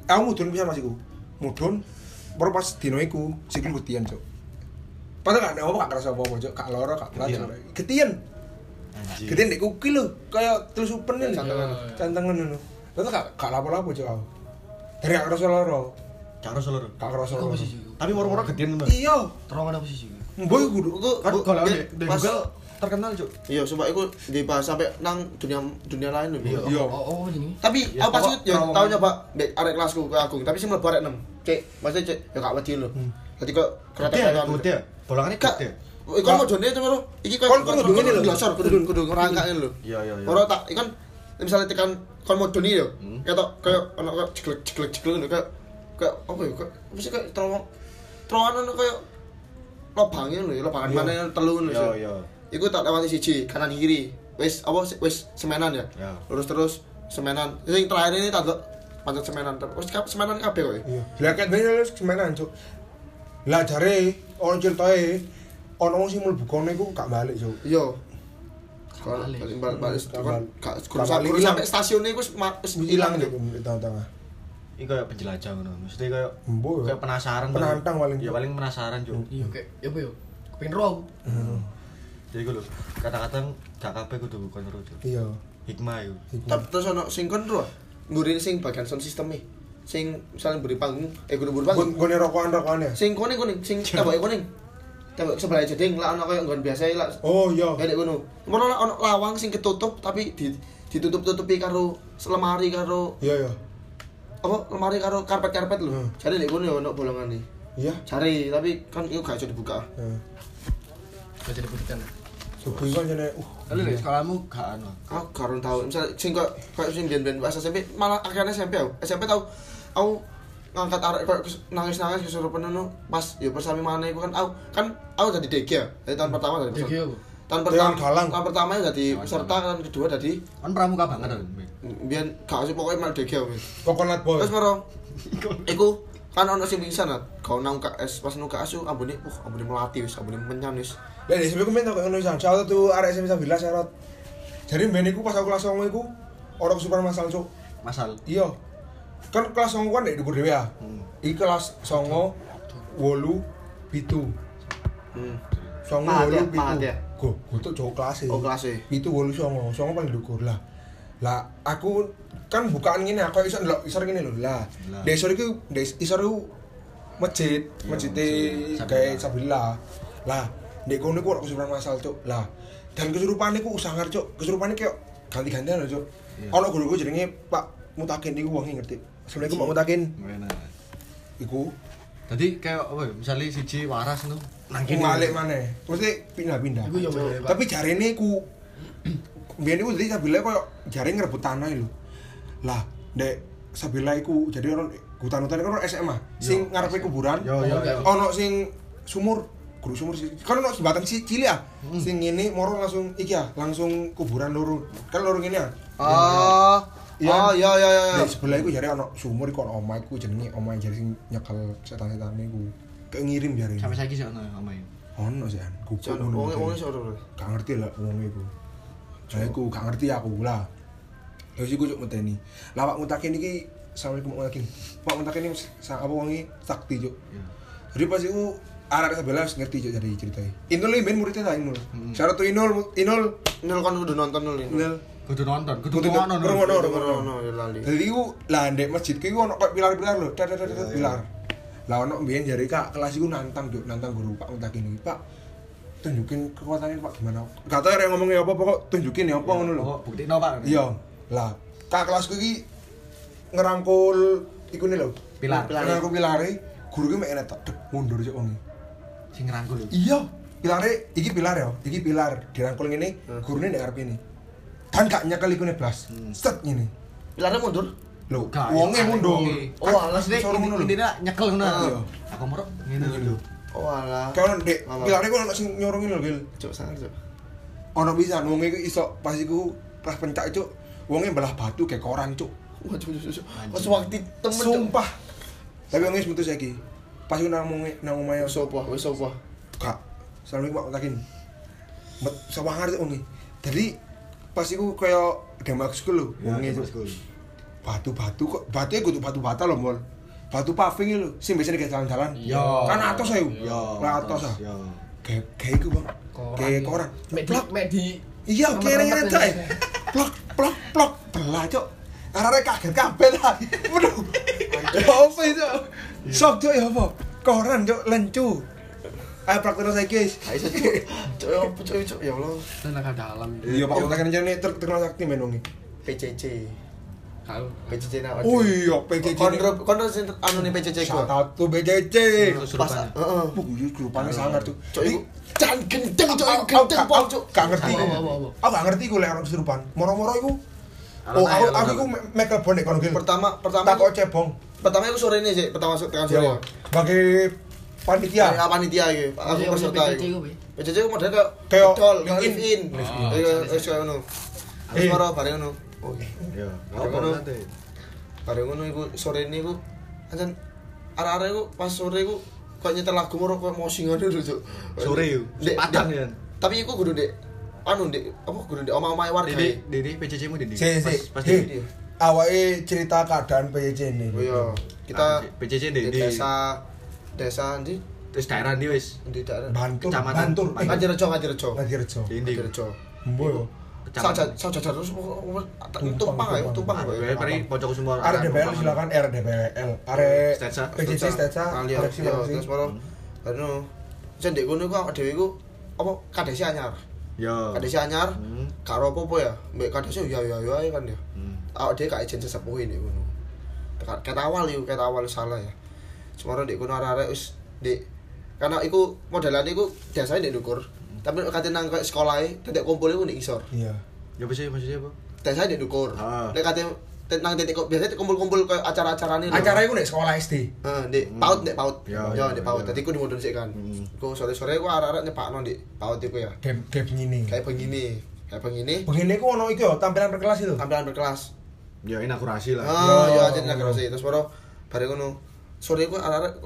Aku mudun bisa masih ku. Mudun baru pas dino iku sikil ketian, Cuk. Padahal gak ada apa gak kerasa apa-apa, Cuk. Gak loro, gak berat. Ketian. Ketian. Ketian dek kuki lho, kayak telusupen nih. Cantengan. Cantengan ngono. Terus gak gak lapo-lapo, Cuk. aku. Dari gak kerasa loro. Gak kerasa loro. posisi iku? Tapi moro-moro gedean teman. Iya. Terowongan apa? Mbok iku kudu Iku Kan kalau di Google terkenal, Cuk. Iya, sumpah iku dibahas sampai nang dunia dunia lain. Bu. Iya. Iya. Oh, oh, apa jenenge? Tapi Ya, aku pas pokok itu ya tau nyoba mbek arek kelasku ke Agung, tapi sing mlebu arek 6. Cek, maksudnya cek ya gak wedi lho. Dadi kok kereta kereta. gede. Bolongannya Gak. gede. Iku mau jone itu lho. Iki Kon- kon kudu ngene lho. Glosor kudu kudu [laughs] ngerangkake lho. Iya, iya, iya. Ora tak ikan misalnya tekan kon mau yo. Hmm. Ketok kayak ono kayak jeglek jeglek jeglek ngono kayak kayak apa ya kayak apa sih kayak terowong terowongan kayak lobangnya lho, lobangan Iya. mana yang telu lho. Iya, iya. Iku tak lewati siji kanan kiri. Wis apa wis semenan ya. Ya. Lurus terus semenan. Sing terakhir ini tak pancet semenan terus. Semenan kabeh kok. Iya. Lah ket ben wis semenan, Cuk. Lah jare ono ceritae ono wong sing mlebu kono iku gak balik, Cuk. Iya. Balik. Balik Gak ilang. sampai stasiun iku wis ilang lho. di tengah-tengah. Iki kayak penjelajah ngono. Mesti kayak Mbok ya. kayak penasaran. Penantang paling. Ya paling penasaran, Cuk. Iya, kayak ya apa yo? Kepengin roh. aku. Jadi gue kata-kata gak kabeh kudu kon terus. Cuk. Iya. Hikmah itu. Tapi terus ono sing kon ro. Nguri sing bagian sound system e. Sing misalnya beri panggung, eh kudu beri panggung. Gue rokokan-rokokan ya. Sing kuning kuning, sing tembok kuning. Tembok sebelah jeding lah ono koyo nggon biasa lah. Oh iya. Kayak ngono. Ono ono lawang sing ketutup tapi di ditutup-tutupi karo lemari karo Iya iya. apa lemari karo karpet-karpet lho. Hmm. Jadi nek ngono ya ono bolongane. Iya. Cari, tapi kan itu gak bisa dibuka. Nah, Gak jadi butikan. Subuh kan jane uh. Kalau di sekolahmu gak anu. Aku gak orang tahu. Misalnya sing kok kayak sing biyen-biyen pas SMP malah akhirnya SMP aku. SMP tahu aku ngangkat arek kayak kes- nangis-nangis kesurupan ngono pas ya bersami mana iku kan aku kan aku jadi DG ya. Dari tahun pertama dari apa? tahun pertama Galang. tahun pertama ya jadi Dewan peserta kan kedua jadi Kan pramuka banget kan. biyen gak sih pokoknya malah DG aku. Coconut boy. Terus maro [laughs] iku kan ono sing pingsan kan. Kau nang KS pas nang KS ambune uh ambune melati wis ambune menyan wis. Lah di SMP ku men kok ngono isan. Salah satu arek SMP Sabila syarat. Jadi men iku pas aku kelas 9 iku ora kesuper masal cuk. Masal. Iya. Kan kelas 9 kan ndek dhuwur dhewe ya. Hmm. Iki kelas 9 8 pitu. Hmm. Songo Pahat ya, wolu pahat pitu. ya? Go, gotok jauh kelas Oh, kelas e. Pitu wolu songo, songo paling dhuwur lah. Lah, aku kan bukaan ngene aku iso ndelok isor ngene lho. Lah, Lah. dek isor iku Iya, masjid masjid. kayak Sabila. Lah, dek kono ora kesurupan masal, Cuk. Lah, dan kesurupan iku usangar, Cuk. Kesurupan kayak ganti-gantian lho, Cuk. Iya. Ono guruku jenenge Pak Mutakin iku wong ngerti. Assalamualaikum Pak Mutakin. Enak. Iku Jadi kayak apa ya? Misalnya siji waras nu nang kene. balik mana? Mesti pindah-pindah. Iku yo Pak. Tapi jarene ku biyen iku dadi Sabila koyo jare ngerebut tanah lho. Lah, ndek Sabila iku jadi orang hutan-hutan kan orang SMA. Sing ngarepe kuburan. Ono sing sumur, guru sumur sih. Kan ono jembatan si cilik ya. Sing ngene moro langsung iki ya, langsung kuburan loro. Kan loro ngene ya. Oh. Iya. Oh, iya iya iya. Di sebelah iku jare ono sumur iku ono omah iku jenenge omah jare sing nyekel setan-setan iku. Kayak ngirim jare. Sampai saiki sih ono omae. Ono sih an. Jan ngono. wong wong iso ora. gak ngerti lah ngomong iku. Lah iku gak ngerti aku lah. Ya wis iku cuk medeni. Lah Pak Mutakin iki Assalamualaikum Pak Mutakin. Pak Mutakin ini sa- apa wangi sakti cuk. Iya. Jadi pas iku arek sebelah wis ngerti cuk dari ceritanya. Inul ini ben muridnya ta Inul. Hmm. Syarat tuh Inul Inul Nol kan udah nonton nol ini. Inul Kudu nonton, kudu Kudu ngono. Kudu. Nol ya lali. Lah ndek masjid ku ono kok pilar-pilar lho, tet tet tet tet, pilar. Lah ono mbiyen jare Kak kelas iku nantang Cuk, nantang guru Pak Mutakin iki. Pak tunjukin kekuatannya Pak gimana? Gak tau ya ngomongnya apa pokok tunjukin ya apa ngono lho. Oh, bukti no pak. Iya. Lah, Kak kelasku iki ngerangkul iku nih lho. Pilar. Ngerangkul pilare, guru ki mek enek tak mundur cuk wong. Sing ngerangkul. Iya, pilare iki pilar ya, iki pilar dirangkul ngene, gurune ndek arep ini. Kan gak nyekel iku blas. Set ngene. Pilarnya mundur. Lho, Gak, wonge ya, mundur. wonge. Oh, Kan alas ngono lho. intinya nyekel ngono. Iya. Aku merok ngene lho. Oh alah. Ndek Lama. pilare ku ono sing nyorongin lho, Gil. Cuk sangar cuk. Ono bisa wonge iku iso pas iku pas pencak cuk, wonge belah batu kayak koran cuk. Wah cuk cuk cuk. Pas waktu temen. Sumpah. Tapi wonge metu saiki. Pas iku nang nang Wis opo, wis opo. Kak, Assalamualaikum Pak Takin. Met sewangar tuh ongi. Jadi pas iku kaya demak school lho, wonge Iya, tuh. Batu-batu kok, batunya kudu batu bata lho, Mol. Batu paving lho, sing biasanya kayak jalan-jalan. Iya. Kan atos ayo. Iya. Lah atos ah. Kayak kayak iku, Bang. Kayak koran. Mek di mek di Iya, kere ngene ta. eh. Plok plok plok belah, Cuk. Arek kaget kabeh ta. [laughs] Waduh. Ya apa itu? Sok, Cuk, ya apa? Koran, Cuk, lencu. Ayo praktek saiki, guys. Ayo cuk. Cuk ya apa cuk ya Allah. tenaga dalam. Iya, Pak jane ter terkenal sakti men wong. PCC. PCC nak. Oh iya, PCC. Kontrol kontrol sing anu nih PCC. Satu BCC. Pas heeh. Bu, iya grupane sangar tuh. Cuk iku jan gendeng iku gendeng pol. Gak ngerti. Aku gak ngerti iku lek orang kesurupan. Moro-moro iku. Oh, aku aku iku bonek kono gil. Pertama pertama tak kok cebong. Pertama iku sore ini sih, pertama tekan sore. Iya. Sebagai panitia. Ya panitia iki. Aku Iya, peserta Bi. PCC ku model kayak Kayak in. in. Iya, wis koyo ngono. Terus Eh. maro bareng ngono. Oh iya. Iya. Bareng ngono. nanti? Bareng ngono iku sore ini iku ancen arek-arek iku pas sore iku kok nyetel lagu moro kok mosingan dulu cuk. Sore yuk. Dek, Padang dek. ya. Tapi iku kudu dek anu dek apa kudu dek omah-omah warga. Dede, Dede PCC mu si. Pas pas Hi. Awake cerita keadaan PCC ini. Oh iya, kita Ah, PCC di Dede. desa desa di Terus daerah ndi wis? di daerah Bantul, Kecamatan. Bantul. Ngajirejo Ngajirejo. Ngajirejo. Di? Ngajirejo. Mbo. Saja saja terus tumpang ya, tumpang ya. Wae pari pojok. Arek DPL silakan R DPL. Arek Stetsa. Ya, terus maro anu jan dek kono iku awake dhewe iku apa kadesi anyar. Yo. Kadesi anyar, Hmm. karo apa-apa ya. Mbek kadesi ya ya ya kan ya. Hmm. Awake dhewe gak ijen sesepuh ini ngono. Ket ket awal iku, ket awal salah ya. Semaro ndek kono arek-arek wis ndek karena iku modelan iku biasanya ndek ndukur. Tapi nek kate nang koyo sekolah e, tetek kumpul iku ndek isor. Iya. Ya apa sih maksudnya apa? Biasanya ndek ndukur. Ah. Nek kate tet- nang titik biasanya kumpul-kumpul koyo acara-acarane lho. Acara iku nek sekolah SD. Heeh, ndek paut ndek paut. Ya, Ya, ya, ndek paut. ya. Dadi ku dimodon sik kan. Hmm. Ku sore-sore ku arek-arek nyepakno ndek paut iku ya. Game ngene. Kayak begini. Kayak begini. Begini ku ono iki yo tampilan per kelas itu. Tampilan berkelas. Ya inaugurasi lah. Ah, Yo. ya aja nak terus terus baru bare ngono. Sore ku arek-arek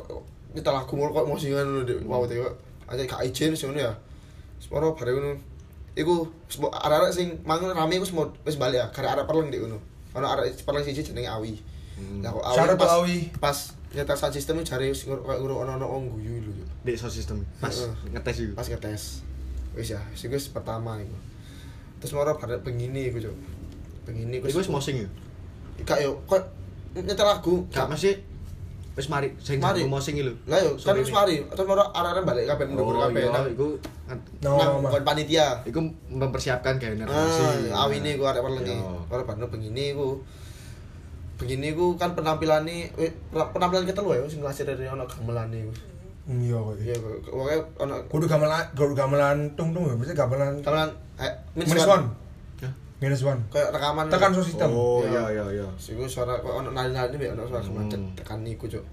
kita lagu mulu kok mosingan ngono ndek paut iku. Aja gak izin sing ngono ya. Terus baru bare ngono. Iku semua- arek-arek sing mangun rame semua wis balik ya. Karek arek perleng ndek ngono. Ono arek perleng siji jenenge Awi. Hmm. Nah, kok Syarat pas, Awi. pas nyetel sound system itu jare ngur- kayak ngurung ono-ono wong guyu lho. Cuk. Dek sound system. Pas ngetes iku. pas ngetes wis ya sing wis pertama iku terus moro pada begini iku cuk begini Iku wis mosing ya. Gak yo kok nyetel lagu Gak masih wis mari sing Mari. mosing iki lho. lah yo kan wis ini. mari terus moro arek-arek balik kabeh ndukur Oh kabeh iya, nang iku No, kon panitia iku mempersiapkan gawe narasi. ah awine iku arek perlengi Iya. moro pada begini iku begini iku kan penampilannya eh, penampilan kita lho ya sing ngasih dari ono gamelane iku Iya kok. iya pokoknya ono Kudu gamelan, kudu gamelan tung tung ya, mesti gamelan gamelan eh Hah? Minus one. kayak rekaman Tekan sound system. Oh Iya. iya iya iya. Iku suara kok ono nari-nari mek ono suara Hmm. kemancet tekan niku, Cuk.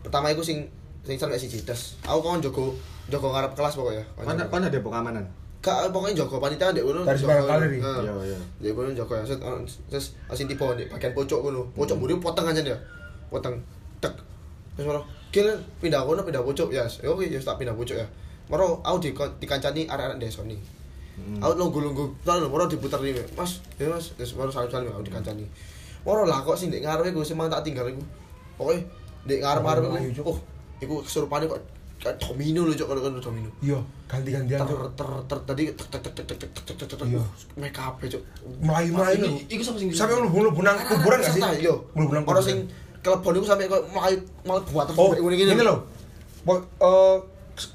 Pertama iku sing sing sampe siji tes. Aku kon jogo jogo ngarep kelas pokoknya. Kan kan ada pengamanan. Gak pokoknya jogo panitia ndek ngono. Dari sebarang galeri. Heeh. Iya iya. Ndek ngono jogo ya. Terus asin tiba ndek bagian pojok ngono. Pojok mburi potong aja ya. Potong tek. Terus moro, "Kil pindah kono pindah pojok ya." Ya oke, ya tak pindah pojok ya. Moro aku di dikancani arek-arek desa nih. Aku lungguh-lungguh, terus moro diputer nih, Mas, ya Mas, wis moro salim-salim aku dikancani. Moro lah kok sing ndek ngarepe iku sing mang tak tinggal iku. Pokoke ndek ngarep-ngarep Melayu, iku, Cuk. oh, iku kesurupane kok kayak domino lho, Cuk, kalau kan domino. Iya, ganti-gantian Ter Cuk. ter ter tadi tek tek tek tek tek tek tek tek tek Iya. make up Cuk. Melayu-melayu lho. Iki- iku sapa sing Sampai mlebu-mlebu nang kuburan gak sih? Yo. Mlebu nang kuburan. sing kelebon iku sampe kok melayu malah buat terus Oh, ini lho. Eh,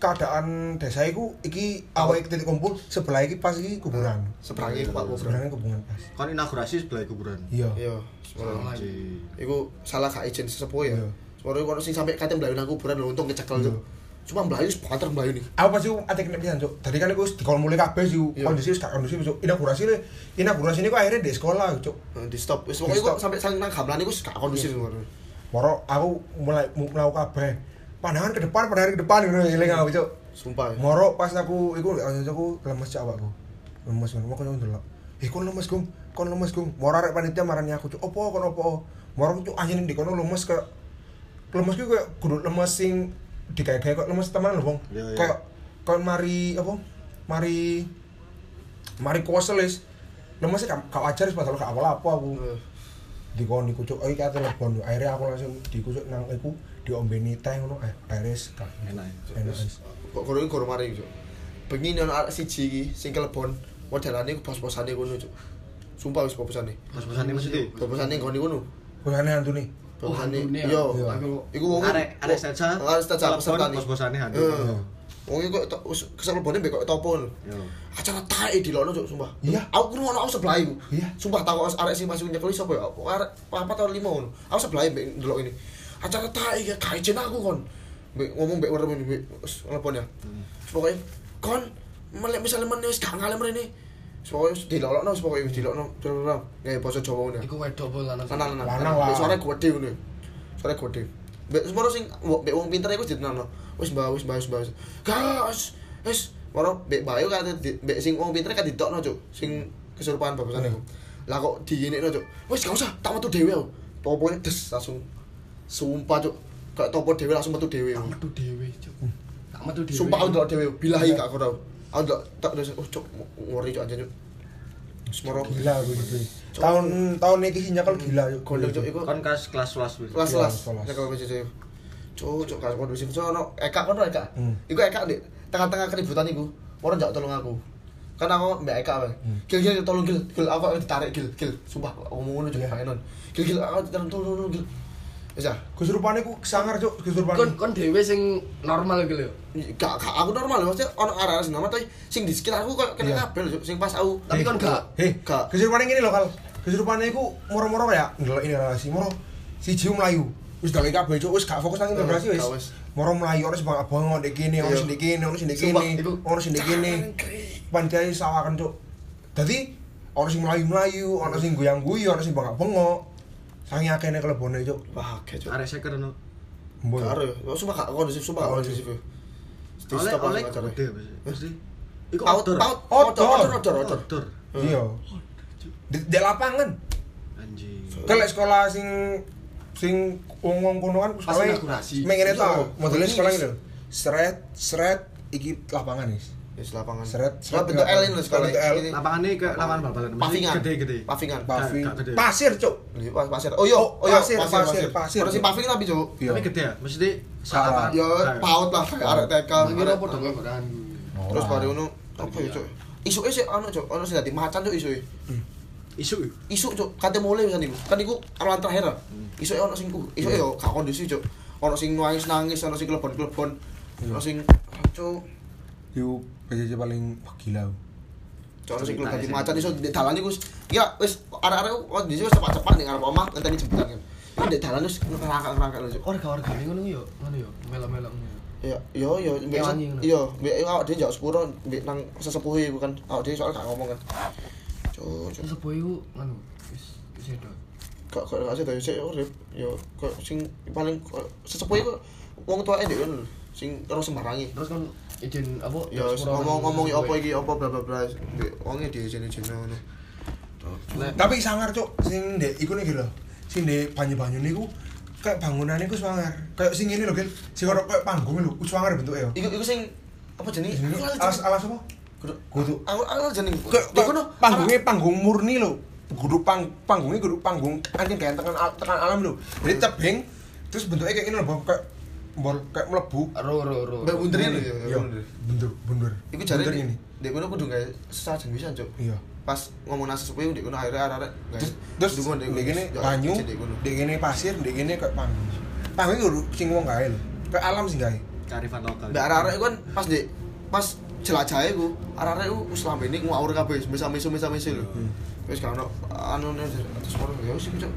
keadaan desa iku iki awake titik kumpul sebelah iki pas iki kuburan. Seberangi Pak Kuburan. Sebenarnya kuburan pas. Kon inaugurasi sebelah kuburan. Iya. Iya. Anjir. Iku salah gak izin sesepuh ya. Iya. Semua iku ono sing sampe kate mlayu nang kuburan lho untung kecekel Iya. Cuk. Cuma mlayu wis banter mlayu nih. Aku pasti atik nek pisan, Cuk. Tadi kan iku dikon mulai kabeh sih Iya. kondisi wis gak kondisi Cuk. Inaugurasi le inaugurasi ini kok akhirnya di sekolah, Cuk. Nah, di stop. Wis pokoke sampe saling nang gamelan iku gak kondusif semua. Moro aku mulai melaku kabeh. Pandangan ke depan, pandangan ke depan ngono eling aku, Cuk. Sumpah. ya. Moro pas aku iku aku lemes cak awakku. Lemes ngono, kono ndelok. Eh kon lemes, Gum. Kon lemes, Gum. Moro arek panitia marani aku, Cuk. Opo kon opo? Moro cuk anjing di kono lemes ke lemes ku kayak kudu lemes sing dikayak-kayak kok lemes teman lho, Bang. Iya, iya. Kayak kon mari apa? Mari mari kuasa les. Lemes gak gak wajar wis padahal gak apa-apa aku. Eh, Dikon iku cuk, oh iki ate telepon. Akhirnya aku langsung dikucuk nang iku diombeni teh ngono, eh beres gak Enak. enak. Kok kono iku goro mari Cuk. Bengi ono arek siji iki sing kelebon. Modelane bos-bosane kono Cuk. Sumpah wis bos-bosane. Pas-pasane maksudnya. Bos-bosane nggon kono. Bos-bosane. hantune ya? Iya. Aku- Iku wong Arek arek saja. Arek saja peserta nih. Bos-bosane hantu. Heeh. Wong iku kok wis kesel lebone mbek kok topo. lho. Yo. Acara tae dilokno cuk sumpah. Iya. Aku krungono aku sebelah iku. Iya. Sumpah takok arek sing masuk nyekeli sapa ya? Arek apa tahun lima ngono. Aku sebelah mbek ndelok ini. Acara tae iki gak ijen aku kon. Mbek ngomong werem mbek wis telepon ya. Pokoke kon melek misalnya meneh wis gak ngalem rene. Wis dilokno wis pokoke wis dilokno. Kayak basa Jawa ya. Iku wedok apa lanang? Lanang lanang. Lanang Suara gede ngono. Suara gede. Mbek semua sing mbek wong pinter iku ditenano. Wis mbah wis mbah wis mbah. Gas. Wis moro mbek bayu di- mbek sing wong pinter kan ditokno, Cuk. Sing kesurupan babasane iku. Lah kok diinekno, Cuk. Wis gak usah, tak metu dhewe aku. Topone des langsung sumpah, Cuk. Kayak topo dhewe langsung metu dhewe. Tak metu dhewe, Cuk. Tak metu dhewe. Sumpah aku ndelok dhewe, bilahi gak kono. Aku ndelok tak terus oh Cuk, ngori Cuk anjir, Cuk. Wis moro Gila aku gitu. Tahun tahun iki sih nyekel gila yuk. gondeng, Cuk. Iku Kon kas kelas kelas wis. kelas Iya, kelas kelas. nek kalau PJJ cuk cuk kelas kondusif so ono Eka kono Eka Hmm. iku Eka di tengah-tengah keributan iku orang jak tolong aku kan aku mbak Eka Hmm. gil gil tolong gil gil aku ditarik gil gil sumpah ngomong ngono cuk Iya. non gil gil aku tolong tolong tolong gil wis ya Kesurupane ku sangar cuk, kesurupan. Kon kon dhewe sing normal iki lho. gak gak aku normal maksudnya ono arah sing normal tapi sing di sekitarku kok kena Iya. kabel cuk sing pas aku Tapi kon gak Heh, Gak. kesurupane ngene lho kal. Kesurupane iku moro-moro ya ndelok ini relasi moro. Siji mlayu. Wis dalek kabeh cuk, wis gak fokus nang integrasi wis. Moro mlayu ono sing bangak-bangak ndek kene, ono Iya. sing kene, ono sing Sumpah, kene, ono sing kene. Pancai sawakan cuk. Dadi ono sing mlayu-mlayu, ono sing goyang-guyu, ono sing bangak-bangak. Sangi akeh nek klebone cuk. Wah, akeh cuk. Arek 50 no. Mbok. Karo ya. Sumpah gak kondusif, sumpah gak kondusif. Di. Iku outdoor. Outdoor, outdoor, outdoor. Iya. Di lapangan. Anjing. Sekolah sing sing wong-wong kono kan sekolah. Mengene to, modelnya sekolah iki lapangan, guys. Wis lapangan. Seret Serat bentuk L ini loh sekolah. Bentuk L. Ini. Kayak lapangan bal-balan. Pavingan. Gede-gede. Pavingan. Paving. gak gede. Pasir, Cuk. Pas pasir. Oh iya, Oh, oh iya, pasir, pasir, pasir. Sing paving tapi, Cuk. Iya. Tapi gede ya. Mesti Salah. Ya paut lah kayak arek TK. kira padha koran. Terus baru ngono apa ya, Cuk? Isuke sih ono, Cuk. Ono sing dadi macan, Cuk, isuke. isu. Isuk, Cuk. Kate mulai pisan iku. Kan iku amalan terakhir. ah. Isuke ono sing ku. Isuke yo gak kondisi, Cuk. Ono sing nangis-nangis, ono sing klebon-klebon. Ono sing Cuk. Yo PJJ paling wah, gila. Ono sing kleb dadi macan iso di dalan iku kira wis arek-arek kok di wis cepat-cepat ning arep omah ngenteni jemputan kan. Iku di dalan wis ngerangkak-ngerangkak lho. Warga-wargane ngono yo, ngono yo, melok-melok. Iya, iya, iya, mbek ngono. iya, mbek awak dhewe njak sepuro mbek nang sesepuh iku kan. Awak dhewe soal gak ngomong kan. Cuk, sepuh iku ngono, wis wis edo. Gak gak gak sih sik urip. Ya kok sing paling kok- sesepuh iku wong tuane ndek kan lho, sing terus sembarangi. Terus kon izin apa? Ya ngomong-ngomong ya apa iki apa bla bla bla wonge diizin-izin ngono. Nek Tapi sangar, Cuk. Sing ndek iku nih lho. Sing ndek banyu-banyu niku kayak bangunan iku sangar. Kayak sing ini lho, Gil. Sing ora kayak panggung lho, sangar bentuknya yo. Iku iku sing apa jenenge? Lali, alas alas apa? kudu Kudu. aku aku jeneng Kayak Di kono, panggungnya panggung murni lho. Kudu pang panggungnya kudu panggung anjing kayak tekan tekan alam lho. Jadi tebing terus bentuknya kayak ini lho, kayak bol kayak melebu. ro ro ro Mbak bunderin lho ya Iya, bunderin. bendur, bundur. Iku jare Bundur di ini. di kono kudu gawe sesajen bisa, Cuk. Iya. Pas ngomong nasi sepuh di kono akhirnya arek-arek gawe. Terus terus di gini ya, banyu, di di gini pasir, di gini kayak panggung. Panggung kudu sing wong gawe lho. Kayak alam sing gawe. Kearifan lokal. Mbak arek-arek iku kan pas di pas jelajahe ku, arek-arek ku wis lambene ngawur kabeh, bisa misu bisa misu lho. Hmm. Wis gak ono anu terus ya wis iku, Cuk.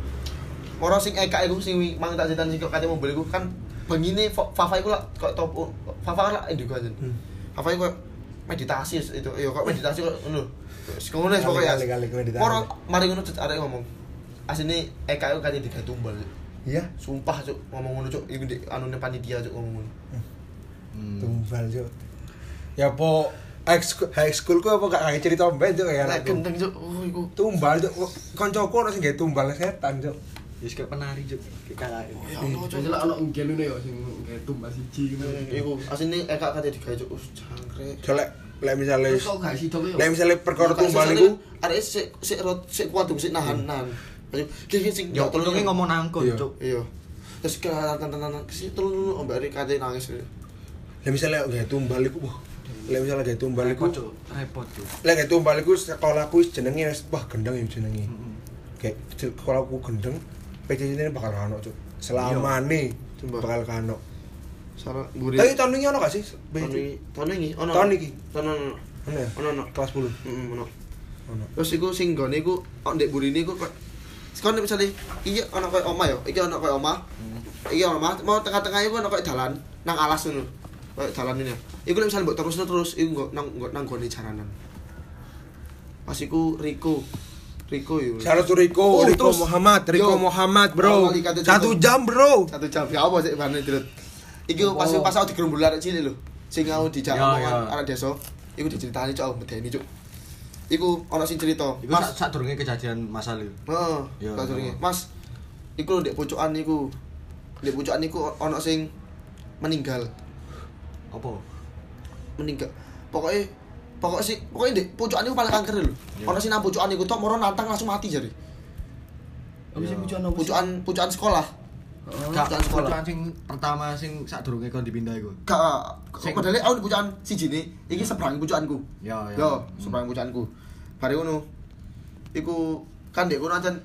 Moro sing eka iku sing mang tak cetan sing kate mobil iku kan bengine Fa- Fafa iku lah kok top Fafa kan lah indigo aja. Hmm. Fafa iku meditasi itu ya kok meditasi kok ngono. Ngono wis pokoknya. Moro mari ngono cet arek ngomong. Asine Eka iku kate digawe tumbal. Iya. Sumpah cuk ngomong ngono cuk iku ndek anune panitia cuk ngomong ngono. Hmm. Tumbal, Cuk. Ya po high school, high school ku apa gak kayak cerita mbak Cuk ya gendeng cuk. Oh iku. Tumbal, Cuk. Koncoku ono sing gawe tumbal setan, Cuk. Wis kayak penari juk kayak kakak. Ya Allah. Jadi lah ono nggelune yo sing kayak tumbas siji ngono. Iku asine Eka kate digawe cuk. Us jangkrik. So lek lek misale yo. lek misale perkara tumbal iku arek sik sik rot sik kuat sik nahan nahan. Ayo gini sing Ya untungnya ngomong nangkut Iya. cuk. Iya. Terus ke tantan sih telu mbak Eri kate nangis. lek misale gawe tumbal iku wah. Lek misale gawe tumbal iku Repot cuk. lek gawe tumbal iku sekolahku jenenge wis wah gendeng ya jenenge. Kayak sekolahku gendeng PJJ ini bakal kano cuk. Selamane Coba. bakal kano. Salah. Tapi tahun ini ono gak sih? tahun ini tahun ini ono. Tahun iki? Tahun ono. Ono ya? Ono ono. Kelas 10. Heeh ono. Ono. Terus iku sing gone iku kok ndek burine iku kok Sekarang misalnya, iya ono koyo omah ya, iki ono koyo omah. Iki ono omah, mau tengah-tengah iku ono koyo dalan nang alas ngono. Koyo dalan ini. Iku nek misalnya mbok terusno terus iku nggo nang nang gone jaranan. Pas iku Riko. Riko. Salah tuh Riko, Oh, Riko terus- Muhammad, Riko Yo. Muhammad, bro. Satu jam, bro. Satu jam. Ya apa sih bane dirut. Iki pas pas aku digerombol arek cilik lho. Sing aku dijak Ya, omongan ya. arek desa. Iku diceritani cok medeni cok. Iku ono sing cerita. Iku sak sak durunge kejadian masal itu. Heeh, Ya, tak durunge. Mas, iku lho ndek pojokan niku. Ndek pojokan niku ono sing meninggal. Apa? Meninggal. Pokoknya pokoknya sih pokoknya ndek pojokan niku paling kanker lho. Ya. Ono sing nang pojokan niku tok moro nantang langsung mati sih pucuan apa? sih? Pojokan pojokan sekolah. Oh. Gak sekolah. pojokan sing pertama sing sak durunge kon dipindah iku. Gak, Sing- padahal aku di siji nih, iki seberang pojokanku. Ya, ya. Yo, seberang pojokanku. Bare ngono. Iku kan ndek kono ancen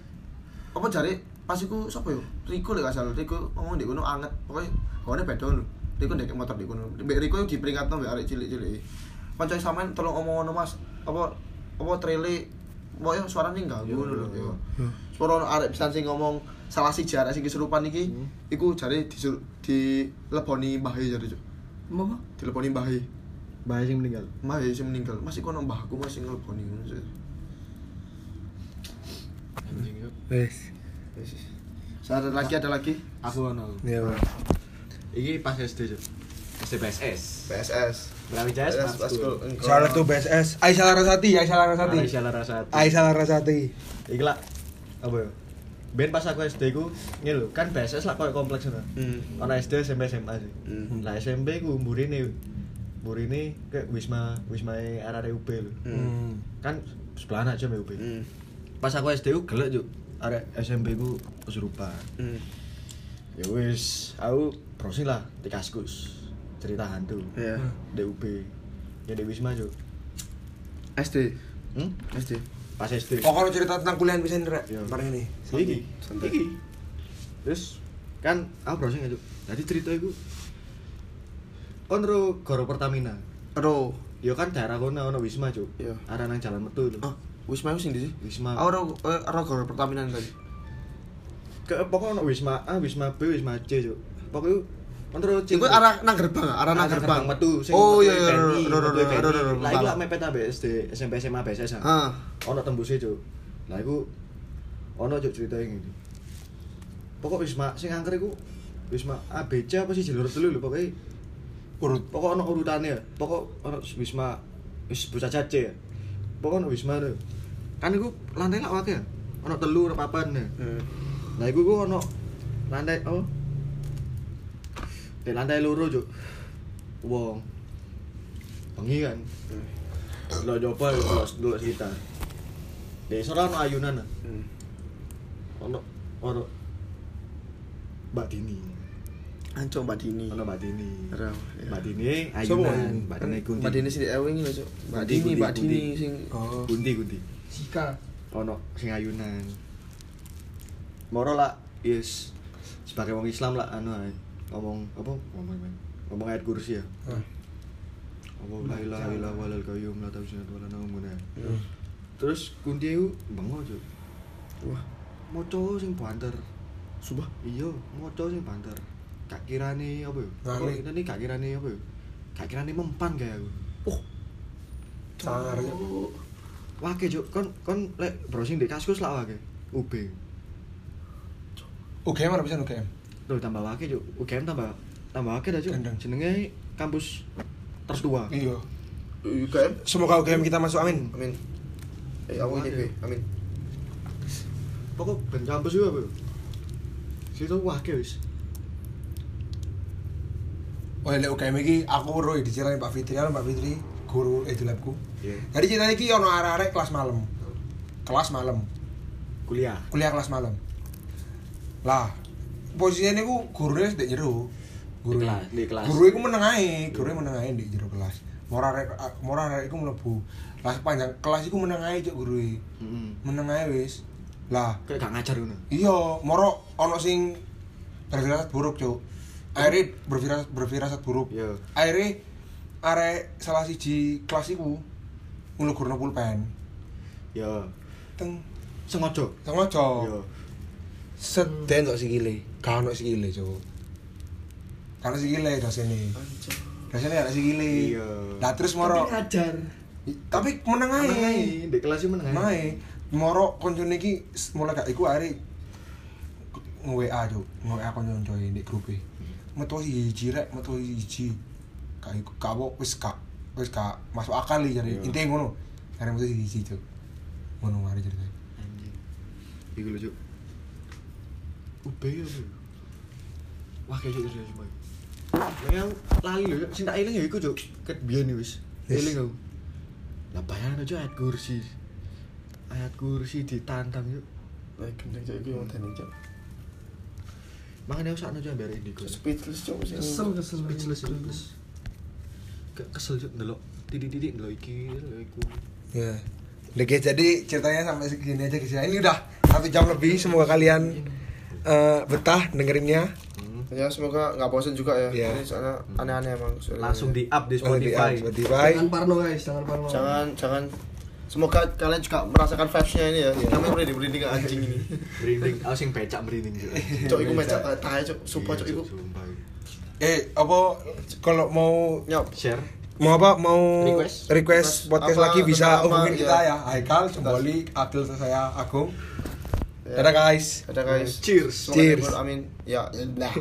apa jare pas iku sapa yo? Riko lek gak salah, Riko ngomong ndek kono anget. Pokoke gone beda lho. Riko ndek motor ndek kono. Mbek Riko diperingatno mbek arek cilik-cilik. Kanca sampean tolong omong ngono Mas. Apa apa trele Pokoknya suaranya enggak Yo, ngono lho. yo, yo. Suara arek pisan sing ngomong salah siji arek sing kesurupan iki, Hmm. iku jare disur dileboni mbahe jare, Cuk. Apa? Dileboni mbahe. Bae sing meninggal. Mbahe sing meninggal. Masih kono mbahku masih ngeleboni ngono sih. Anjing. Ada lagi ada lagi. Aku ono. Iya. Iki pas SD cuk. SD PSS. PSS. Brawijaya Smart School. Salah tuh BSS. Aisyah Larasati, Aisyah Larasati. Aisyah Larasati. Aisyah Larasati. Iki lah apa ya? Ben pas aku SD ku ngene lho, kan BSS lah koyo kompleks ngono. Hmm. Ana SD SMP SMA sih. Hmm. Lah SMP ku mburine mburine ke Wisma Wisma arek UB lho. Hmm. Kan sebelah aja mbek UB. Hmm. Pas aku SD ku gelek juk arek SMP ku kesurupan. Hmm. Ya wis, aku browsing lah di Kaskus. Cerita hantu. Iya. Di UB. Ya di Wisma juk. SD. Hmm? SD. Pas SD. Oh, kalau cerita tentang kuliah bisa nrek. Iya. Bareng ini. Iki, Santai. iki. Terus kan aku browsing aja. Jadi cerita iku kon ro Goro Pertamina. Ro. Ya kan daerah kono ono Wisma, Cuk. Iya. Arah nang jalan metu lho. Ah, Wisma ndi sih? Wisma. Aku ro eh, ro goro Pertamina tadi. Ke pokok ono Wisma A, Wisma B, Wisma C, Cuk. Pokoknya ro Iku arah nang gerbang, ah? arah nang gerbang. metu sing Oh iya iya ro ro. BNI. Lah iku lak mepet ambek SD, SMP SMA BSS. ah. Ah. Ono tembusnya, Cuk. Lah iku ono Cuk cerita ngene. Pokok Wisma sing angker iku Wisma A B C apa sih jalur telu lho pokoknya Urut. pokok ono urutannya ya pokok ono wisma wis sebut saja C ya pokok ono wisma tuh kan iku lantai lak wakil ono telu ono papan ya Hmm. nah iku ku ono lantai oh di lantai loro juk wong bengi kan Lo coba dulu dulu sekitar. Desa lah ono ayunan. Hmm. Ono ono Mbak Dini. Anco Mbak Dini. Ono Mbak Dini. Ora, ya. Mbak Dini ayunan, Mbak Dini Kunti. Mbak Dini sing di Ewing lho, Cuk. Mbak Dini, Mbak Dini sing Oh. Kunti Kunti. Sika. Ono sing ayunan. Moro lah yes sebagai wong Islam lah anu ae. Ngomong apa ngomong apa? ngomong ayat kursi ya. Apa la ilaha illallah walal qayyum la tawsinat wala naum ngono ya. Hmm. Terus kunti iku bengok Cuk. Wah, Maca sing banter. sumpah. Iya, maca sing banter. Gak kirane apa ya? Apa Ngali. kita nih gak kirane apa ya? Gak kirane mempan kayak aku. Oh, Sangar. Wake Cuk, kon kon lek browsing di kaskus lah wake. UB. UGM mana bisa UGM? Loh tambah wake Cuk. UGM tambah tambah wake dah Cuk. Gendeng. Jenenge kampus tertua. Iya. UKM. Semoga UGM kita masuk amin. Amin. Eh, aku ini gue. Amin. Pokok ben kampus juga apa? Situ wake wis. Oh, lek UGM iki aku roh diceritain Pak Fitri, kan Pak Fitri guru eh di labku. Iya. Jadi cerita iki ono arek-arek kelas malam. Kelas malam. Kuliah. Kuliah kelas malam. Lah, posisinya niku gurune di jero. Guru Di kelas- di kelas. Guru iku meneng ae, guru meneng ae di jero kelas. Mora arek mora iku mlebu. Lah panjang kelas iku meneng ae cuk guru Heeh. Meneng ae wis. Lah, Kayak gak ngajar ngono. iya, moro ono sing berfirasat buruk, cuk. Akhirnya berfirasat berfirasat buruk. Iya. Akhirnya arek salah siji kelas iku ngulugurno pulpen. Ya, Teng sengaja. sengaja. Ya. Seden kok sikile. Gak ono sikile, cuk. Karena sikile dosene. Dosene ada sikile. Iya. Lah terus moro ngajar. I- tapi meneng ae. Di kelas meneng ae. Moro koncone iki s- mulai gak iku are nge-WA cuk, nge-WA konco-koncoe di grup e. Metu siji rek, metu siji. Gak iku gak apa wis gak wis gak masuk akal iki jare. Iya. Intine ngono. Are metu siji cuk. Ngono mari cerita. Anjing. Iku lho, UB ya. Wah, kayak gitu sih semua. Yang lali sing tak eling ya iku, Cuk. Ket biyen wis. Eling aku. Lah bayangin aja ayat kursi. Ayat kursi ditantang, Cuk. Lah gendeng cuk iki ngenteni cuk. Makanya aku sakno aja bare indigo. Speechless cuk sing. Kesel kesel. Speechless, speechless. Ke- Kesel Cuk ndelok titik-titik ndelok iki, ndelok iku. Ya. Oke, jadi ceritanya sampai segini aja guys ya. Ini udah satu jam lebih. Semoga kalian eh, betah dengerinnya. Hmm. Ya semoga nggak bosan juga ya. Iya. Ini soalnya aneh-aneh emang. soalnya. Langsung di up di Oh, di Spotify. Spotify. Jangan parno guys, jangan parno. Jangan jangan Semoga kalian juga merasakan vibes-nya ini ya. Kami merinding merinding anjing ini. [laughs] Merinding, aku sing becak merinding Cuk. [laughs] Cok iku mecak tahe cok. Sumpah cok Iya, iku. Sumpah. Eh, apa kalau mau Nyop. Share. mau apa mau Request. request, podcast Apa, lagi bisa hubungin kita iya. ya Haikal, Jemboli, Adil saya Agung. Dadah guys. Ada guys. Cheers. Cheers. Amin. Ya, nah.